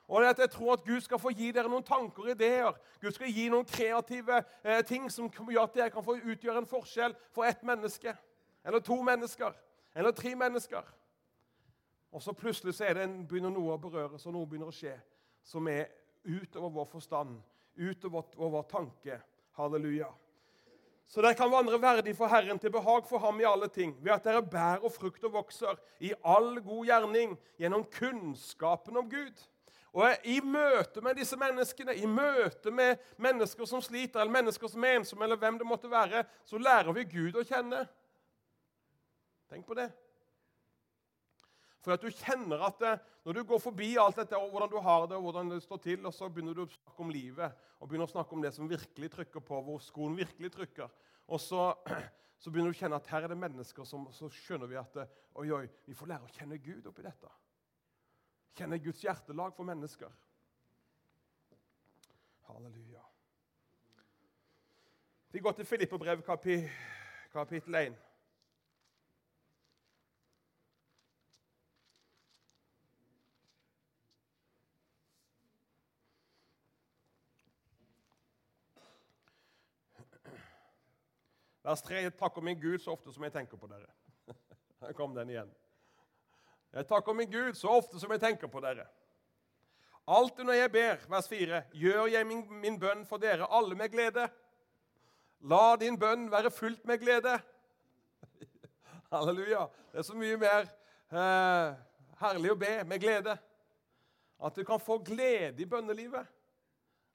Speaker 1: Og at Jeg tror at Gud skal få gi dere noen tanker og ideer. Gud skal gi noen kreative eh, ting som gjør at dere kan få utgjøre en forskjell for ett menneske. Eller to mennesker. Eller tre mennesker. Og så plutselig så det en, begynner noe å berøres, og noe begynner å skje som er utover vår forstand, utover vår tanke. Halleluja. Så dere kan vandre verdig for Herren til behag for ham i alle ting, ved at dere bærer frukt og vokser i all god gjerning gjennom kunnskapen om Gud. Og I møte med disse menneskene, i møte med mennesker som sliter, eller mennesker som er ensomme, eller hvem det måtte være, så lærer vi Gud å kjenne. Tenk på det. For at du kjenner at det, Når du går forbi alt dette, og hvordan du har det, og hvordan det står til, og så begynner du å snakke om livet og begynner å snakke om det som virkelig trykker på, hvor skoen virkelig trykker, og så, [CLEARS THROAT] så begynner du å kjenne at her er det mennesker som så skjønner vi at oi, oi, vi får lære å kjenne Gud oppi dette kjenner Guds hjertelag for mennesker. Halleluja. Vi går til Filippebrev kapi, kapittel 1. Vers 3 takker min Gud så ofte som jeg tenker på dere. [LAUGHS] Her kom den igjen. Jeg takker min Gud så ofte som jeg tenker på dere. Alltid når jeg ber, vers 4, gjør jeg min, min bønn for dere alle med glede. La din bønn være fullt med glede. [LAUGHS] Halleluja. Det er så mye mer eh, herlig å be med glede. At du kan få glede i bønnelivet.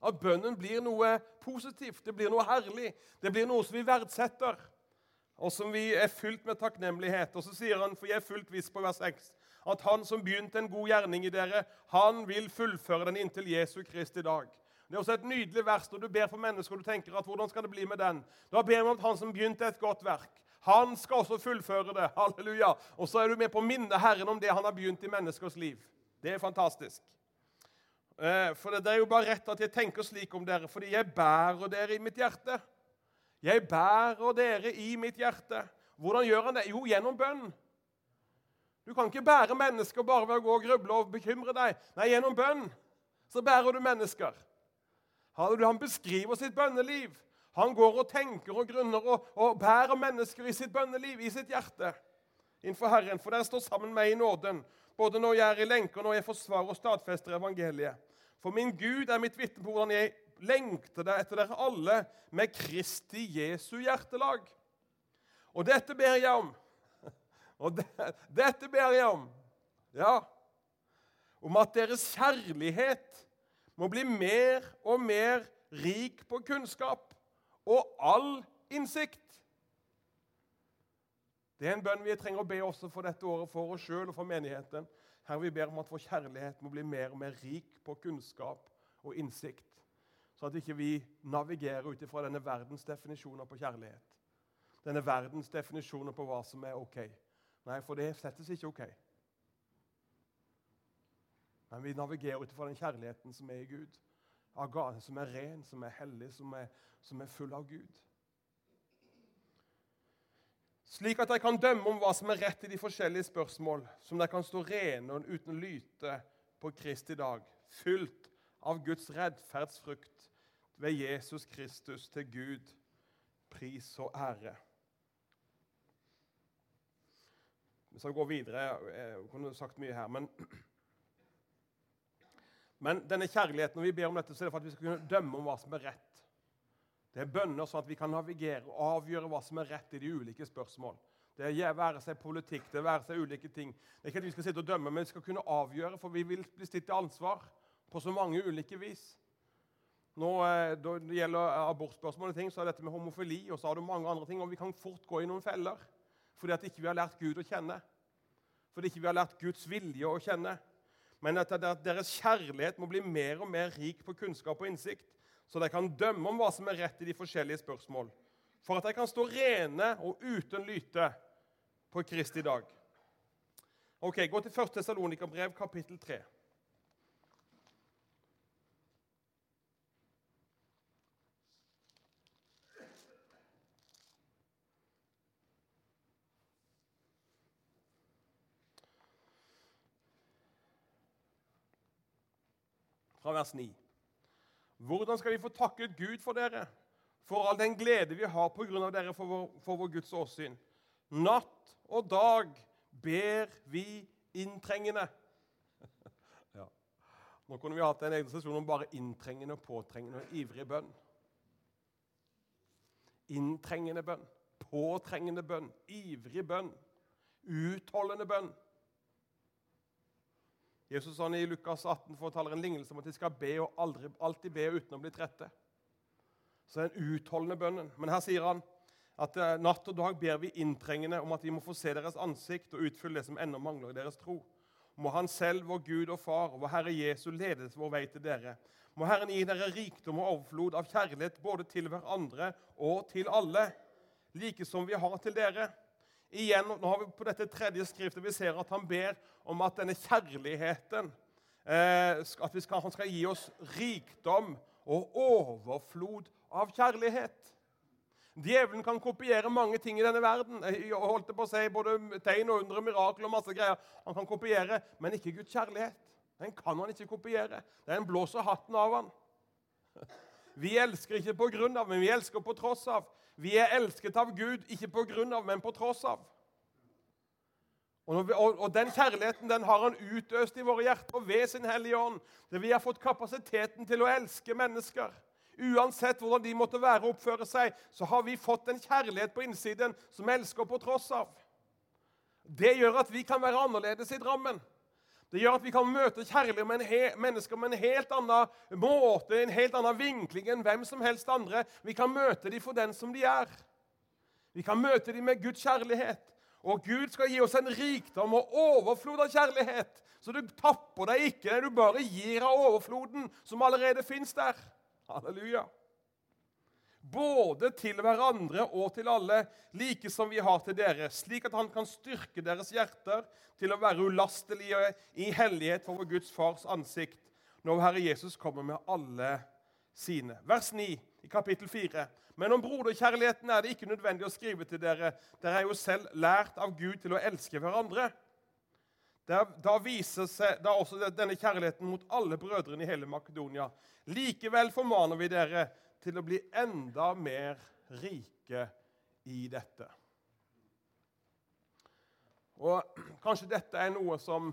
Speaker 1: At bønnen blir noe positivt, det blir noe herlig. Det blir noe som vi verdsetter, og som vi er fylt med takknemlighet. Og så sier han, for jeg er fullt viss på vers 6, at han som begynte en god gjerning i dere, han vil fullføre den inntil Jesu Krist i dag. Det er også et nydelig vers når du ber for mennesker og du tenker at hvordan skal det bli med den? Da ber vi om at han som begynte et godt verk, han skal også fullføre det. Halleluja. Og så er du med på å minne Herren om det han har begynt i menneskers liv. Det er fantastisk. Eh, for det er jo bare rett at jeg tenker slik om dere, fordi jeg bærer dere i mitt hjerte. Jeg bærer dere i mitt hjerte. Hvordan gjør han det? Jo, gjennom bønn. Du kan ikke bære mennesker bare ved å gå og gruble og bekymre deg. Nei, gjennom bønn så bærer du mennesker. Han beskriver sitt bønneliv. Han går og tenker og grunner og, og bærer mennesker i sitt bønneliv, i sitt hjerte, innenfor Herren. For dere står sammen med meg i nåden, både når jeg er i lenke, og når jeg forsvarer og stadfester evangeliet. For min Gud er mitt vitne på hvordan jeg lengter deg etter dere alle med Kristi Jesu hjertelag. Og dette ber jeg om og det, dette ber jeg om. Ja, om at deres kjærlighet må bli mer og mer rik på kunnskap og all innsikt. Det er en bønn vi trenger å be også for dette året, for oss sjøl og for menigheten. Her vi ber om at vår kjærlighet må bli mer og mer rik på kunnskap og innsikt. Så at ikke vi navigerer ut ifra denne verdens definisjoner på kjærlighet. Denne verdens definisjoner på hva som er ok. Nei, for det settes ikke ok. Men vi navigerer ut fra den kjærligheten som er i Gud. av gaven, som er ren, som er hellig, som er, som er full av Gud. Slik at de kan dømme om hva som er rett i de forskjellige spørsmål, som de kan stå rene og uten lyte på Kristi dag, fylt av Guds rettferdsfrukt ved Jesus Kristus til Gud, pris og ære. Vi skal gå videre. Jeg kunne sagt mye her, men men denne kjærligheten, når vi ber om dette, så er det for at vi skal kunne dømme om hva som er rett. Det er bønner sånn at vi kan navigere og avgjøre hva som er rett i de ulike spørsmål. Det er være seg politikk, det er være seg ulike ting. Det er ikke at vi skal sitte og dømme, men vi skal kunne avgjøre, for vi vil bli stilt til ansvar på så mange ulike vis. Nå, eh, da det gjelder abortspørsmål, og ting, så er dette med homofili og så har du mange andre ting, og vi kan fort gå i noen feller fordi at ikke vi har lært Gud å kjenne. Fordi ikke vi har lært Guds vilje å kjenne men at deres kjærlighet må bli mer og mer rik på kunnskap og innsikt, så de kan dømme om hva som er rett i de forskjellige spørsmål, for at de kan stå rene og uten lyte på Kristi dag. Ok, Gå til 1. Tessalonikerbrev, kapittel 3. vers 9. Hvordan skal vi få takket Gud for dere, for all den glede vi har på grunn av dere for vår, for vår Guds åsyn? Natt og dag ber vi inntrengende. [LAUGHS] ja. Nå kunne vi hatt en egen sesjon om bare inntrengende, påtrengende og ivrig bønn. Inntrengende bønn, påtrengende bønn, ivrig bønn, utholdende bønn. Jesus sa i Lukas 18 fortaler en lignelse om at de skal be og aldri, alltid be uten å bli trette. Så det er en utholdende bønnen. Men her sier han at eh, natt og dag ber vi inntrengende om at vi må få se deres ansikt og utfylle det som ennå mangler i deres tro. Må Han selv, vår Gud og Far, og vår Herre Jesu ledes vår vei til dere. Må Herren gi dere rikdom og overflod av kjærlighet både til hverandre og til alle, like som vi har til dere igjen, nå har vi på dette tredje skriftet vi ser at han ber om at denne kjærligheten eh, At skal, han skal gi oss rikdom og overflod av kjærlighet. Djevelen kan kopiere mange ting i denne verden. Jeg holdt på å si Både tegn og undre, mirakel og masse greier. Han kan kopiere, men ikke Guds kjærlighet. Den kan han ikke kopiere. Den blåser hatten av han. [LAUGHS] Vi elsker ikke på grunn av, men vi elsker på tross av. Vi er elsket av Gud, ikke på grunn av, men på tross av. Og, og, og, Den kjærligheten den har han utøst i våre hjerter ved sin Hellige Ånd. Der vi har fått kapasiteten til å elske mennesker. Uansett hvordan de måtte være og oppføre seg, så har vi fått en kjærlighet på innsiden som elsker på tross av. Det gjør at vi kan være annerledes i Drammen. Det gjør at vi kan møte kjærlige mennesker med en helt annen måte, en helt annen vinkling enn hvem som helst andre. Vi kan møte dem for den som de er. Vi kan møte dem med Guds kjærlighet. Og Gud skal gi oss en rikdom og overflod av kjærlighet. Så du tapper deg ikke, du bare gir av overfloden som allerede fins der. Halleluja både til hverandre og til alle, like som vi har til dere, slik at han kan styrke deres hjerter til å være ulastelige i hellighet for vår Guds Fars ansikt, når Herre Jesus kommer med alle sine. Vers 9 i kapittel 4. Men om broderkjærligheten er det ikke nødvendig å skrive til dere. Dere er jo selv lært av Gud til å elske hverandre. Da viser seg da også denne kjærligheten mot alle brødrene i hele Makedonia. Likevel formaner vi dere til å bli enda mer rike i dette. Og Kanskje dette er noe som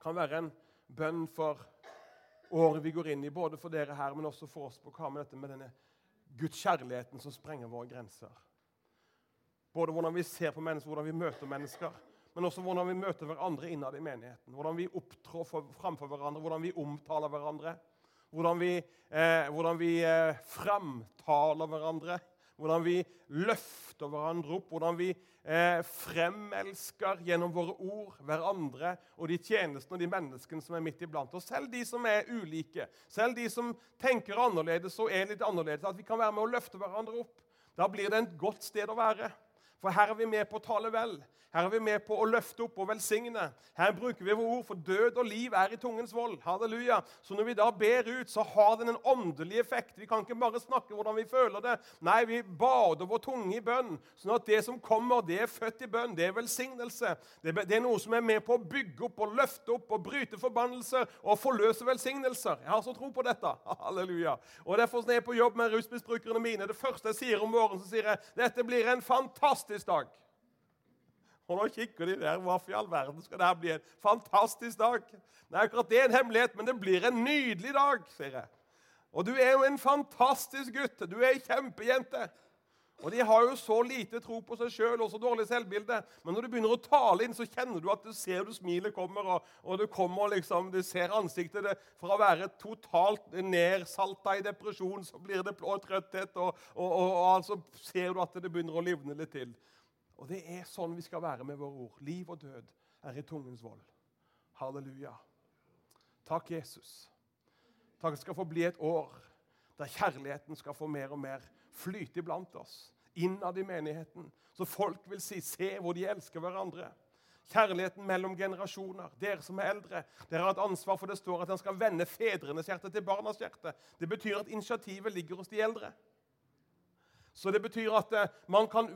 Speaker 1: kan være en bønn for året vi går inn i, både for dere her, men også for oss på hva med dette med denne Guds kjærligheten som sprenger våre grenser. Både hvordan vi ser på mennesker, hvordan vi møter mennesker, men også hvordan vi møter hverandre innad i menigheten. Hvordan vi opptrår framfor hverandre, hvordan vi omtaler hverandre. Hvordan vi, eh, hvordan vi eh, framtaler hverandre. Hvordan vi løfter hverandre opp. Hvordan vi eh, fremelsker gjennom våre ord hverandre og de tjenestene og de menneskene som er midt iblant oss. Selv de som er ulike, selv de som tenker annerledes og er litt annerledes. At vi kan være med å løfte hverandre opp. Da blir det et godt sted å være. For her er vi med på å tale vel. Her er vi med på å løfte opp og velsigne. Her bruker vi våre ord, for død og liv er i tungens vold. Halleluja. Så når vi da ber ut, så har den en åndelig effekt. Vi kan ikke bare snakke hvordan vi føler det. Nei, vi bader vår tunge i bønn, sånn at det som kommer, det er født i bønn. Det er velsignelse. Det er noe som er med på å bygge opp og løfte opp og bryte forbannelser og forløse velsignelser. Jeg har så tro på dette. [LAUGHS] Halleluja. Og Derfor når jeg er på jobb med rusmisbrukerne mine, det første jeg sier om våren, så sier jeg dette blir en fantastisk dag. Og nå kikker de der. Hvorfor i all verden skal dette bli en fantastisk dag? Nei, akkurat det er en hemmelighet, men det blir en nydelig dag, sier jeg. Og du er jo en fantastisk gutt. Du er ei kjempejente. Og De har jo så lite tro på seg sjøl og så dårlig selvbilde. Men når du begynner å tale inn, så kjenner du at du ser du smilet kommer. Og, og du kommer liksom, du ser ansiktet det, Fra å være totalt nedsalta i depresjon, så blir det blå trøtthet. Og, og, og, og altså ser du at det begynner å livne litt til. Og det er sånn vi skal være med våre ord. Liv og død er i tungens vold. Halleluja. Takk, Jesus. Takk skal få bli et år der kjærligheten skal få mer og mer flyte iblant oss. Innad i menigheten. Så folk vil si 'se hvor de elsker hverandre'. Kjærligheten mellom generasjoner. Dere som er eldre, dere har et ansvar for det står at en skal vende fedrenes hjerte til barnas hjerte. Det betyr at initiativet ligger hos de eldre. Så det betyr at eh, man kan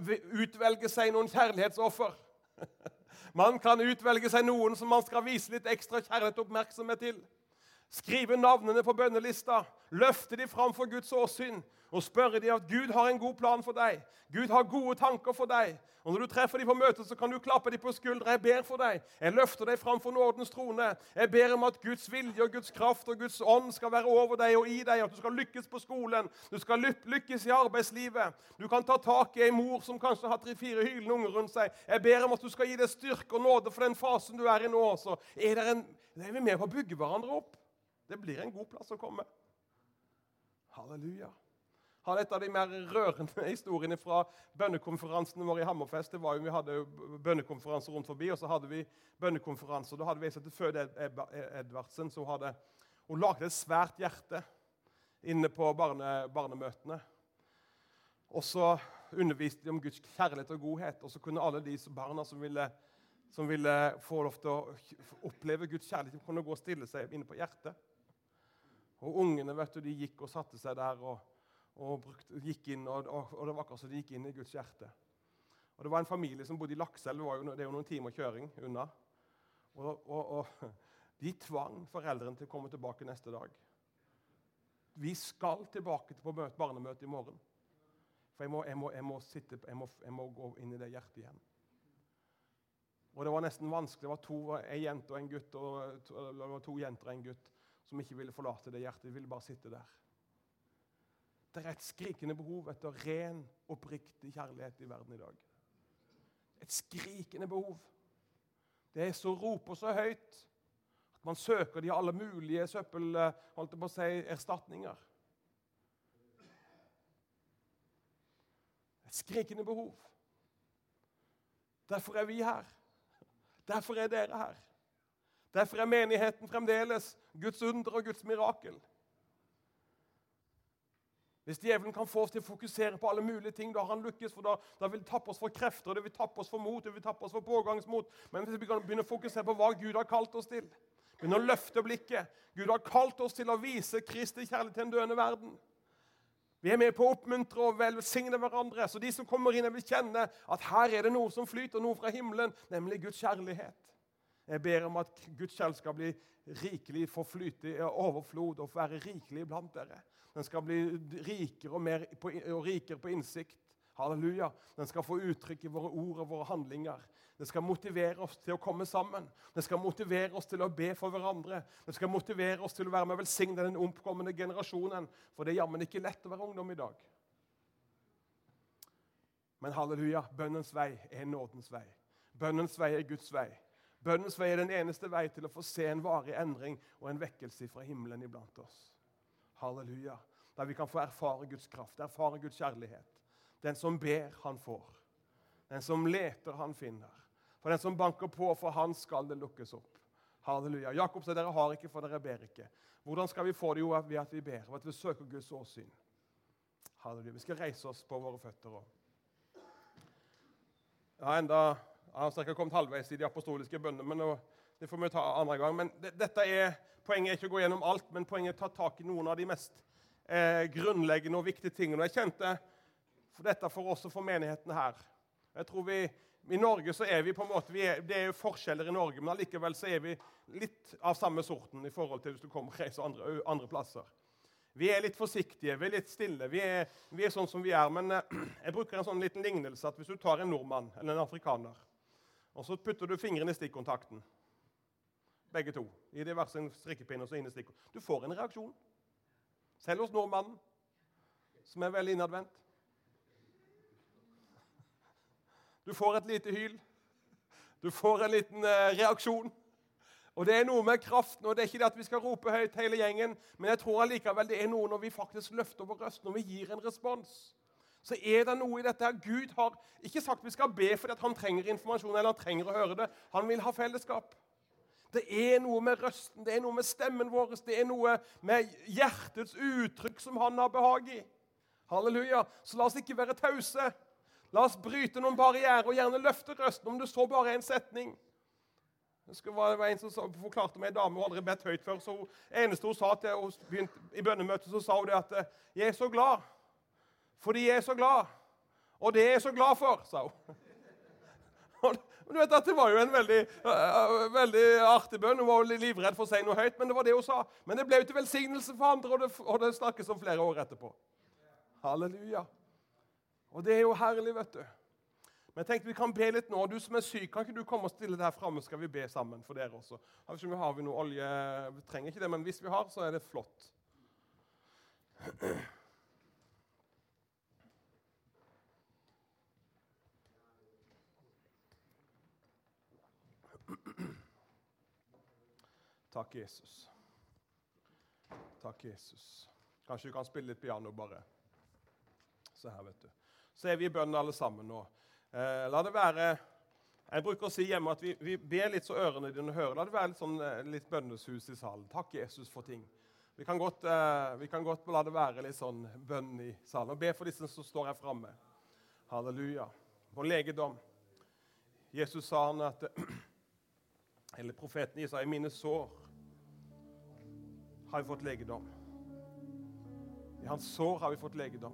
Speaker 1: utvelge seg noen kjærlighetsoffer. [LAUGHS] Man kan utvelge seg noen som man skal vise litt ekstra kjærlighet og oppmerksomhet til. Skrive navnene på bønnelista, løfte de fram for Guds åsyn og spørre dem at Gud har en god plan for deg. Gud har gode tanker for deg. Og Når du treffer dem på møtet, så kan du klappe dem på skuldra. Jeg ber for deg. Jeg løfter deg fram for nådens trone. Jeg ber om at Guds vilje og Guds kraft og Guds ånd skal være over deg og i deg. At du skal lykkes på skolen, du skal lykkes i arbeidslivet. Du kan ta tak i ei mor som kanskje har tre-fire hylende unger rundt seg. Jeg ber om at du skal gi deg styrke og nåde for den fasen du er i nå. Så er, en, er vi med på å bygge hverandre opp. Det blir en god plass å komme. Halleluja. Har et av de mer rørende [LAUGHS] historiene fra bønnekonferansene våre i Hammerfest. det var jo Vi hadde bønnekonferanser rundt forbi, og så hadde vi bønnekonferanser. Da hadde vi sett Føde Edvardsen som hadde, hun lagde et svært hjerte inne på barne, barnemøtene. Og så underviste de om Guds kjærlighet og godhet. Og så kunne alle de barna som ville, som ville få lov til å oppleve Guds kjærlighet, kunne gå og stille seg inne på hjertet. Og ungene vet du, de gikk og satte seg der og, og brukte, gikk inn, og, og, og, det var akkurat som de gikk inn i Guds hjerte. Og Det var en familie som bodde i Lakselv. Det, er jo noen timer kjøring unna. Og, [LAUGHS] De tvang foreldrene til å komme tilbake neste dag. Vi skal tilbake på barnemøte i morgen. For jeg må, jeg må, jeg må, sitte, må, jeg må gå inn i det hjertet igjen. Og Det var nesten vanskelig. Det var to, en jente og en gutt, og to, det var to jenter og en gutt som ikke ville forlate det hjertet. De ville bare sitte der. Det er et skrikende behov etter ren, oppriktig kjærlighet i verden i dag. Et skrikende behov. Det er så roper så høyt at man søker de alle mulige søppel, holdt på å si, erstatninger. Et skrikende behov. Derfor er vi her. Derfor er dere her. Derfor er menigheten fremdeles Guds under og Guds mirakel. Hvis djevelen kan få oss til å fokusere på alle mulige ting, da har han lykkes. for Da, da vil det tappe oss for krefter, det vil tappe oss for mot, det vil tappe oss for pågangsmot. Men hvis vi kan begynne å fokusere på hva Gud har kalt oss til, begynne å løfte blikket Gud har kalt oss til å vise Kristi kjærlighet til en døende verden. Vi er med på å oppmuntre og velsigne hverandre. Så de som kommer inn, vil kjenne at her er det noe som flyter, noe fra himmelen, nemlig Guds kjærlighet. Jeg ber om at Guds kjærlighet skal bli rikelig få flyte i overflod og være rikelig blant dere. Den skal bli rikere og, på, og rikere på innsikt. Halleluja. Den skal få uttrykk i våre ord og våre handlinger. Det skal motivere oss til å komme sammen. Det skal motivere oss til å be for hverandre. Det skal motivere oss til å være med og velsigne den omkommende generasjonen. For det er jammen ikke lett å være ungdom i dag. Men halleluja, bønnens vei er nådens vei. Bønnens vei er Guds vei. Bønnens vei er den eneste vei til å få se en varig endring og en vekkelse fra himmelen iblant oss. Halleluja. Der vi kan få erfare Guds kraft, erfare Guds kjærlighet. Den som ber, han får. Den som leter, han finner. For den som banker på, for han skal det lukkes opp. Halleluja. Jakob sa dere har ikke, for dere ber ikke. Hvordan skal vi få det? Jo, ved at vi ber, ved at vi søker Guds åsyn. Halleluja. Vi skal reise oss på våre føtter. også. Ja, enda, Jeg har ca. kommet halvveis i de apostoliske bønnene, men det får vi ta andre gang. Men dette er, Poenget er ikke å gå gjennom alt, men poenget er å ta tak i noen av de mest eh, grunnleggende og viktige tingene. Jeg kjente for dette for oss og for menigheten her. Jeg tror vi, I Norge så er vi på en måte, er, Det er jo forskjeller i Norge, men allikevel så er vi litt av samme sorten i forhold til hvis du kommer og reiser andre, andre plasser. Vi er litt forsiktige, vi er litt stille. Vi er, vi er sånn som vi er. Men eh, jeg bruker en sånn liten lignelse at hvis du tar en nordmann eller en afrikaner, og så putter du fingrene i stikkontakten begge to. I diverse strikkepinner som er og så inn i stikkontakten. Du får en reaksjon. Selv hos nordmannen, som er veldig innadvendt. Du får et lite hyl. Du får en liten eh, reaksjon. Og Det er noe med kraften, og det er ikke det at vi skal rope høyt hele gjengen, men jeg tror allikevel det er noe når vi faktisk løfter vår røst, når vi gir en respons. Så er det noe i dette her. Gud har ikke sagt vi skal be fordi han trenger informasjon eller han trenger å høre det. Han vil ha fellesskap. Det er noe med røsten, det er noe med stemmen vår, det er noe med hjertets uttrykk som han har behag i. Halleluja. Så la oss ikke være tause. La oss bryte noen barrierer og gjerne løfte røsten, om det så bare en setning. Det var en som forklarte meg, En dame hun aldri bedt høyt før. så eneste hun sa til hun begynte, I bønnemøtet så sa hun det at 'Jeg er så glad fordi jeg er så glad.' Og det er jeg så glad for, sa hun. [LAUGHS] Du vet at Det var jo en veldig, uh, veldig artig bønn. Hun var jo livredd for å si noe høyt, men det var det hun sa. Men det ble jo til velsignelse for andre, og det, og det snakkes om flere år etterpå. Halleluja. Og det er jo herlig, vet du. Men jeg tenkte vi kan be litt nå. Du som er syk, kan ikke du komme og stille deg her framme? Skal vi be sammen for dere også? Har vi noe olje? Vi trenger ikke det, men hvis vi har, så er det flott. [CLEARS THROAT] Takk, Jesus. Takk, Jesus. Kanskje du kan spille litt piano, bare. Se her, vet du. Så er vi i bønnen alle sammen nå. Eh, la det være Jeg bruker å si hjemme at vi, vi ber litt så ørene dine hører. La det være litt, sånn, eh, litt bønneshus i salen. Takk, Jesus, for ting. Vi kan, godt, eh, vi kan godt la det være litt sånn bønn i salen. Og be for disse som står her framme. Halleluja. På legedom. Jesus sa han at [CLEARS THROAT] Eller profeten Isa, i mine sår har vi fått legedom. I hans sår har vi fått legedom.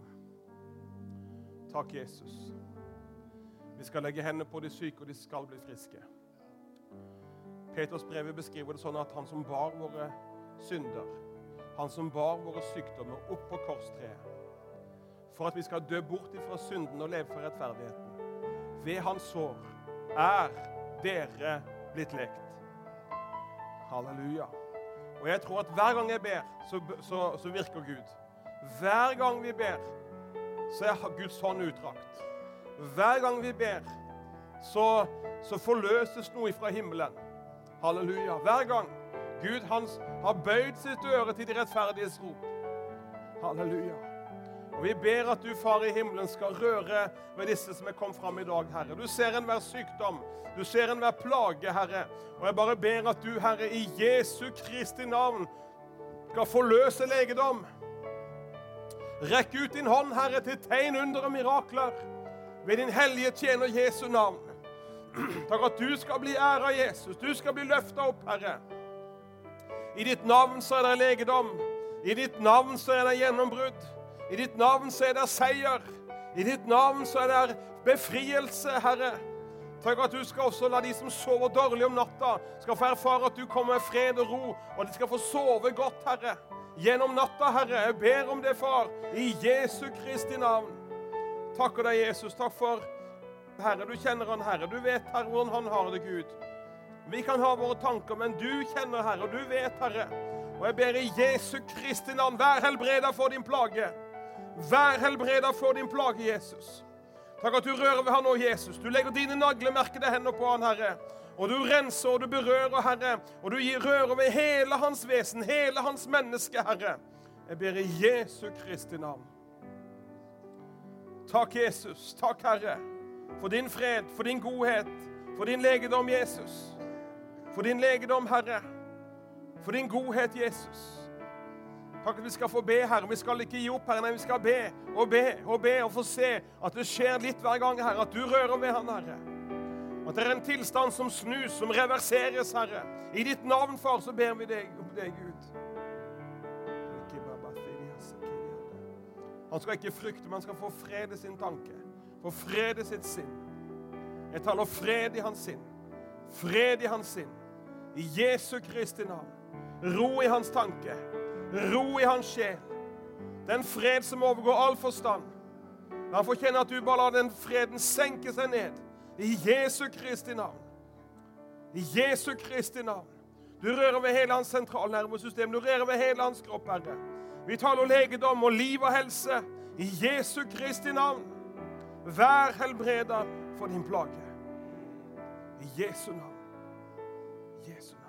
Speaker 1: Takk, Jesus. Vi skal legge hendene på de syke, og de skal bli friske. Peters brev beskriver det sånn at han som bar våre synder, han som bar våre sykdommer opp på korstreet, for at vi skal dø bort ifra synden og leve for rettferdigheten. Ved hans sår er dere blitt lekt. Halleluja. Og jeg tror at hver gang jeg ber, så, så, så virker Gud. Hver gang vi ber, så er Guds hånd utdrakt. Hver gang vi ber, så, så forløses noe fra himmelen. Halleluja. Hver gang. Gud hans har bøyd sitt øre til de rettferdiges rop. Halleluja. Og Vi ber at du, Far i himmelen, skal røre ved disse som er kommet fram i dag, Herre. Du ser enhver sykdom, du ser enhver plage, Herre. Og jeg bare ber at du, Herre, i Jesu Kristi navn skal forløse legedom. Rekk ut din hånd, Herre, til tegn, under og mirakler ved din hellige tjener Jesu navn. [CLEARS THROAT] Takk at du skal bli æra Jesus. Du skal bli løfta opp, Herre. I ditt navn så er det legedom. I ditt navn så er det gjennombrudd. I ditt navn så er det seier. I ditt navn så er det befrielse, Herre. Takk at du skal også la de som sover dårlig om natta, skal få erfare at du kommer med fred og ro, og de skal få sove godt, Herre. Gjennom natta, Herre. Jeg ber om det, far, i Jesu Kristi navn. Takker deg, Jesus. Takk for Herre, du kjenner han, Herre. Du vet, Herre, hvordan han har det, Gud. Vi kan ha våre tanker, men du kjenner, Herre, og du vet, Herre. Og jeg ber i Jesu Kristi navn, vær helbreda for din plage. Vær helbreda for din plage, Jesus. Takk at du rører ved han nå, Jesus. Du legger dine naglemerkede hender på han, Herre. Og du renser og du berører, Herre. Og du rører ved hele hans vesen, hele hans menneske, Herre. Jeg ber i Jesu Kristi navn. Takk, Jesus. Takk, Herre, for din fred, for din godhet, for din legedom, Jesus. For din legedom, Herre. For din godhet, Jesus. Takk at vi skal få be, Herre. Vi skal ikke gi opp, Herre. Nei, vi skal be og be og be og få se at det skjer litt hver gang, Herre. At du rører ved han, Herre. At det er en tilstand som snus, som reverseres, Herre. I ditt navn, far, så ber vi deg om deg, Gud. Han skal ikke frykte, men han skal få fred i sin tanke. Få fred i sitt sinn. Jeg taler fred i hans sinn. Fred i hans sinn. I Jesu Kristi navn. Ro i hans tanke. Ro i hans sjel. Den fred som overgår all forstand. La han få kjenne at du bare lar den freden senke seg ned. I Jesu Kristi navn. I Jesu Kristi navn. Du rører ved hele hans sentralnervesystem. Du rører ved hele hans kropp, Herre. Vi taler legedom og liv og helse. I Jesu Kristi navn. Vær helbreda for din plage. I Jesu navn. Jesu navn.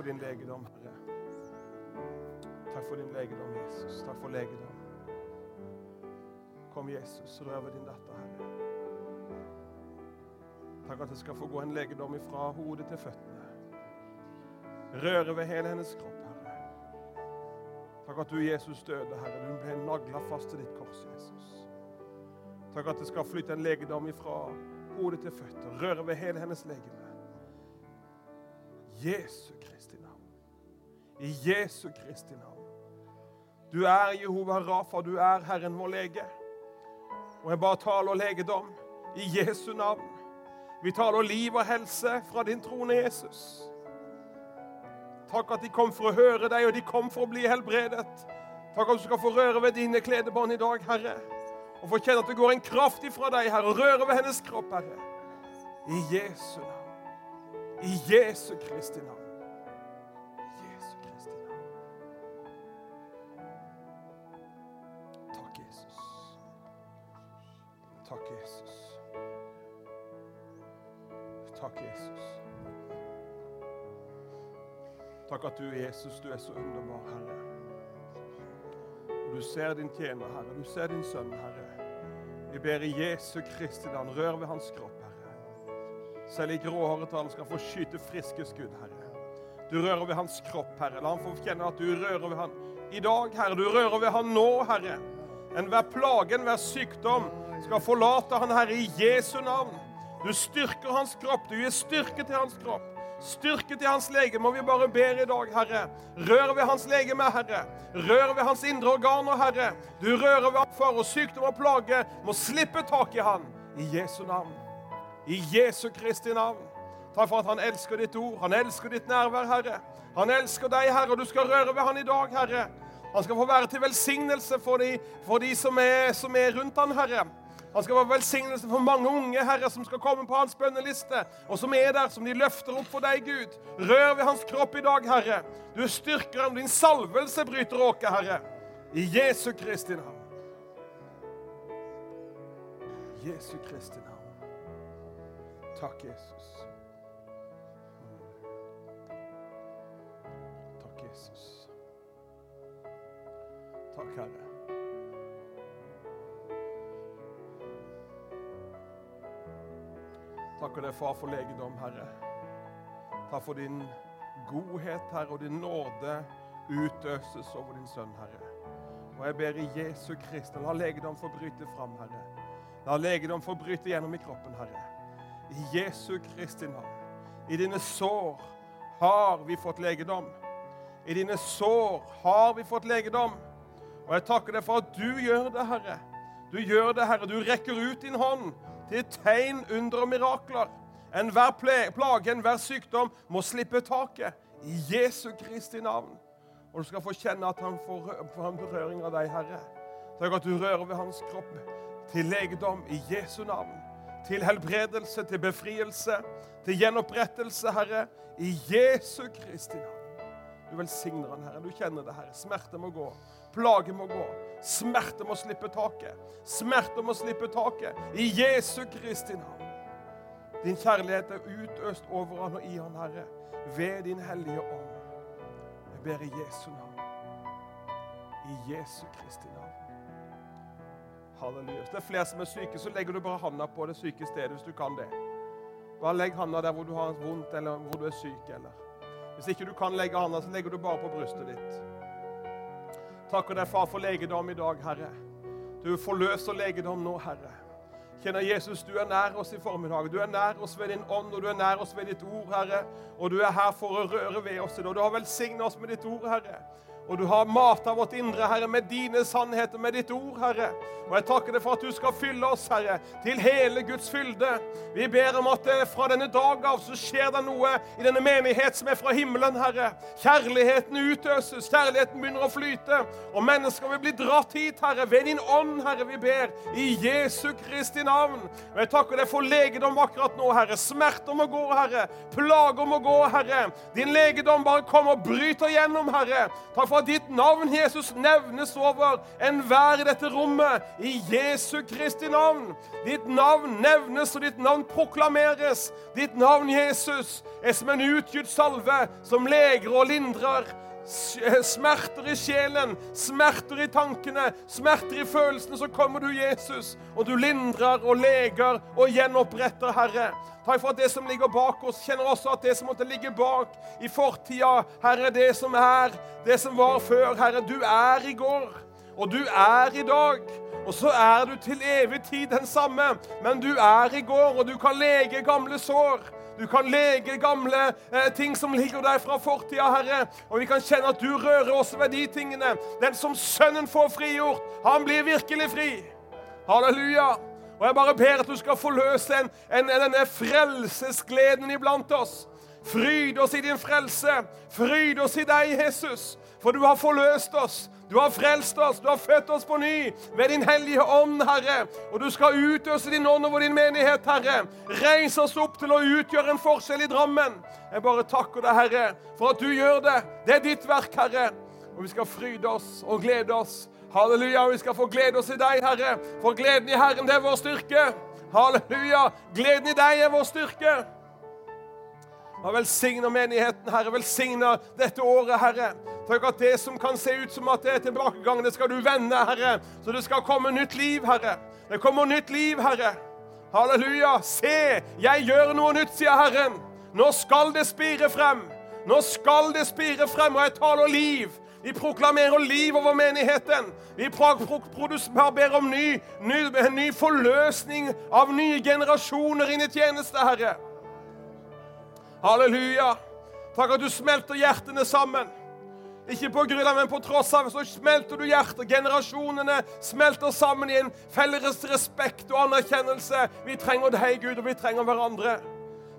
Speaker 1: For din legedom, Herre. Takk for din legedom, Jesus. Takk for legedom. Kom, Jesus, rør ved din datter, Herre. Takk at det skal få gå en legedom ifra hodet til føttene. Røre ved hele hennes kropp, Herre. Takk at du, Jesus, døde, Herre. Du ble nagla fast til ditt kors, Jesus. Takk at det skal flytte en legedom ifra hodet til føtter. Røre ved hele hennes legeme. Jesu Kristi navn. I Jesu Kristi navn. Du er Jehova Rafa, du er Herren vår lege. Og jeg bare taler legedom i Jesu navn. Vi taler liv og helse fra din trone, Jesus. Takk at de kom for å høre deg, og de kom for å bli helbredet. Takk at du skal få røre ved dine kledebånd i dag, Herre. Og få kjenne at det går en kraft ifra deg, Herre, og røre ved hennes kropp, Herre. I Jesu navn. I Jesu Kristi navn. Jesu Kristi navn. Takk, Jesus. Takk, Jesus. Takk, Jesus. Takk at du, Jesus, du er så underbar, Herre. Du ser din tjener, Herre. Du ser din sønn, Herre. Vi ber i Jesu Kristi navn, rør ved hans kropp. Selv i gråhåret han skal få skyte friske skudd, Herre. Du rører ved hans kropp, Herre. La han få kjenne at du rører ved han i dag, Herre. Du rører ved han nå, Herre. Enhver plage, enhver sykdom skal forlate han, Herre, i Jesu navn. Du styrker hans kropp. Du gir styrke til hans kropp. Styrke til hans legeme. Og vi bare ber i dag, Herre. Rør ved hans legeme, Herre. Rør ved hans indre organer, Herre. Du rører ved han for og sykdom og plage må slippe tak i han. I Jesu navn. I Jesu Kristi navn. Takk for at han elsker ditt ord. Han elsker ditt nærvær, Herre. Han elsker deg, Herre, og du skal røre ved han i dag, Herre. Han skal få være til velsignelse for de, for de som, er, som er rundt han, Herre. Han skal være velsignelse for mange unge herre som skal komme på hans bønneliste, og som er der, som de løfter opp for deg, Gud. Rør ved hans kropp i dag, Herre. Du styrker ham. Din salvelse bryter åket, Herre. I Jesu Kristi navn. Jesu Kristi navn. Takk, Jesus. Takk, Jesus. Takk, Herre. Takker deg, far, for legedom, Herre. Takk for din godhet, Herre, og din nåde utøses over din sønn, Herre. Og jeg ber i Jesu Kristi, la legedom få bryte fram, Herre. La legedom få bryte gjennom i kroppen, Herre. I Jesu Kristi navn. I dine sår har vi fått legedom. I dine sår har vi fått legedom. Og jeg takker deg for at du gjør det, Herre. Du gjør det, Herre. Du rekker ut din hånd til tegn, under og mirakler. Enhver plage, enhver sykdom må slippe taket i Jesu Kristi navn. Og du skal få kjenne at han får, en berøring av deg, Herre. Takk at du rører ved hans kropp til legedom i Jesu navn. Til helbredelse, til befrielse, til gjenopprettelse, Herre, i Jesu Kristi navn. Du velsigner han, Herre. Du kjenner det, Herre. Smerte må gå. Plage må gå. Smerte må slippe taket. Smerte må slippe taket. I Jesu Kristi navn. Din kjærlighet er utøst over han og i han, Herre, ved din hellige ånd. Jeg ber i Jesu navn. I Jesu Kristi navn. Halleluja. Hvis det er flere som er syke, så legger du bare handa på det syke stedet hvis du kan det. Bare legg handa der hvor du har vondt, eller hvor du er syk. eller. Hvis ikke du kan legge handa, så legger du bare på brystet ditt. Takker deg, far, for legedom i dag, Herre. Du forløser legedom nå, Herre. Kjenner Jesus, du er nær oss i formiddag. Du er nær oss ved din ånd, og du er nær oss ved ditt ord, Herre. Og du er her for å røre ved oss. i Og du har velsignet oss med ditt ord, Herre. Og du har mata vårt indre, Herre, med dine sannheter, med ditt ord, Herre. Og jeg takker deg for at du skal fylle oss, Herre, til hele Guds fylde. Vi ber om at eh, fra denne dag av så skjer det noe i denne menighet som er fra himmelen, Herre. Kjærligheten utøses, kjærligheten begynner å flyte, og mennesker vil bli dratt hit, Herre, ved din ånd, Herre, vi ber, i Jesu Kristi navn. Og jeg takker deg for legedom akkurat nå, Herre. Smerter må gå, Herre. Plager må gå, Herre. Din legedom bare kommer og bryter gjennom, Herre. Takk for at ditt navn, Jesus, nevnes over enhver i dette rommet. I Jesu Kristi navn. Ditt navn nevnes, og ditt navn proklameres. Ditt navn, Jesus, er som en utgytt salve som leger og lindrer. Smerter i sjelen, smerter i tankene, smerter i følelsene, så kommer du, Jesus, og du lindrer og leger og gjenoppretter, Herre. Takk for at det som ligger bak oss, kjenner også at det som måtte ligge bak i fortida, Herre, det som er, det som var før, Herre, du er i går, og du er i dag. Og så er du til evig tid den samme, men du er i går, og du kan lege gamle sår. Du kan lege gamle eh, ting som ligger der fra fortida, Herre. Og vi kan kjenne at du rører også ved de tingene. Den som Sønnen får frigjort, han blir virkelig fri. Halleluja. Og jeg bare ber at du skal forløse en, en, denne frelsesgleden iblant oss. Fryd oss i din frelse. Fryd oss i deg, Jesus. For du har forløst oss. Du har frelst oss, du har født oss på ny ved din hellige ånd, Herre. Og du skal utøse din ånd over din menighet, Herre. Reis oss opp til å utgjøre en forskjell i Drammen. Jeg bare takker deg, Herre, for at du gjør det. Det er ditt verk, Herre. Og vi skal fryde oss og glede oss. Halleluja. Og Vi skal få glede oss i deg, Herre. For gleden i Herren, det er vår styrke. Halleluja. Gleden i deg er vår styrke. Og velsigner menigheten, Herre. Velsigner dette året, Herre. Takk at det som kan se ut som at det er tilbakegang, det skal du vende, Herre. Så det skal komme nytt liv, Herre. Det kommer nytt liv, Herre. Halleluja. Se, jeg gjør noe nytt, sier Herren. Nå skal det spire frem. Nå skal det spire frem, og jeg taler liv. Vi proklamerer liv over menigheten. Vi ber om ny, ny, ny forløsning av nye generasjoner inn i tjeneste, Herre. Halleluja. Takk at du smelter hjertene sammen. Ikke på grunn av, men på tross av, så smelter du hjertet. Generasjonene smelter sammen i en felles respekt og anerkjennelse. Vi trenger deg, Gud, og vi trenger hverandre.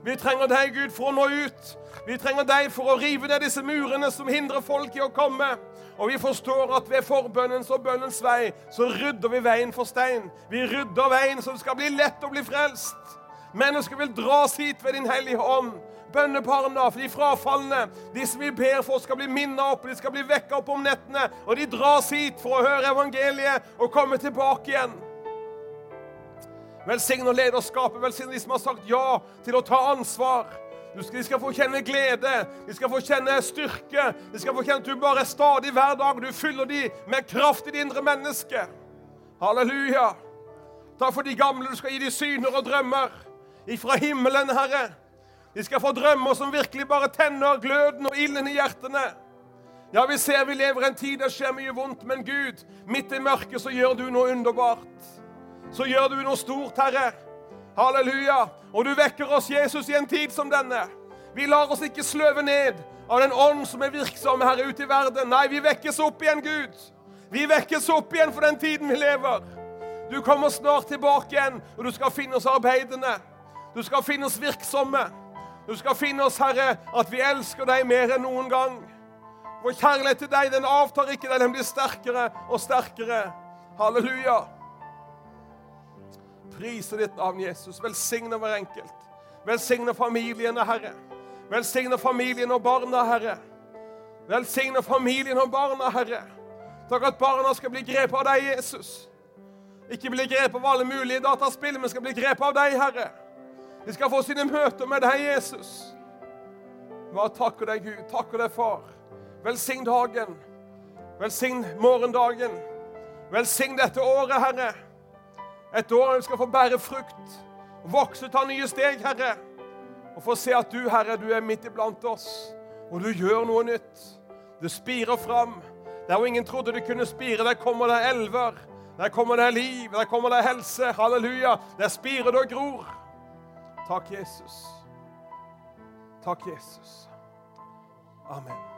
Speaker 1: Vi trenger deg, Gud, for å nå ut. Vi trenger deg for å rive ned disse murene som hindrer folk i å komme. Og vi forstår at ved forbønnens og bønnens vei så rydder vi veien for stein. Vi rydder veien så det skal bli lett å bli frelst. Mennesker vil dras hit ved Din Hellige Ånd bønnebarna, for de frafalne, de som vi ber for skal bli minnet opp, de skal bli vekka opp om nettene, og de dras hit for å høre evangeliet og komme tilbake igjen. Velsign og lederskapet, velsign de som har sagt ja til å ta ansvar. De skal få kjenne glede, de skal få kjenne styrke. De skal få kjenne at du bare er stadig hver dag. Du fyller de med kraft i det indre mennesket. Halleluja. Takk for de gamle. Du skal gi de syner og drømmer ifra himmelen, Herre. De skal få drømmer som virkelig bare tenner gløden og ilden i hjertene. Ja, vi ser vi lever en tid der skjer mye vondt, men Gud, midt i mørket så gjør du noe underbart. Så gjør du noe stort, Herre. Halleluja. Og du vekker oss, Jesus, i en tid som denne. Vi lar oss ikke sløve ned av den ånd som er virksom her ute i verden. Nei, vi vekkes opp igjen, Gud. Vi vekkes opp igjen for den tiden vi lever. Du kommer snart tilbake igjen, og du skal finne oss arbeidende. Du skal finne oss virksomme. Du skal finne oss, Herre, at vi elsker deg mer enn noen gang. Vår kjærlighet til deg den avtar ikke, den blir sterkere og sterkere. Halleluja. Priser ditt navn, Jesus. Velsigne hver enkelt. Velsigne familiene, Herre. Velsigne familien og barna, Herre. Velsigne familien og barna, Herre. Takk at barna skal bli grepet av deg, Jesus. Ikke bli grepet av alle mulige dataspill, men skal bli grepet av deg, Herre. De skal få sine møter med deg, Jesus. Bare takker deg, Gud. Takker deg, far. Velsign dagen. Velsign morgendagen. Velsign dette året, Herre. Et år vi skal få bære frukt, vokse, ta nye steg, Herre. Og få se at du, Herre, du er midt iblant oss, og du gjør noe nytt. Du spirer fram. Der hvor ingen trodde det kunne spire, der kommer det elver. Der kommer det liv, der kommer det helse. Halleluja. Der spirer det og gror. Takk, Jesus. Takk, Jesus. Amen.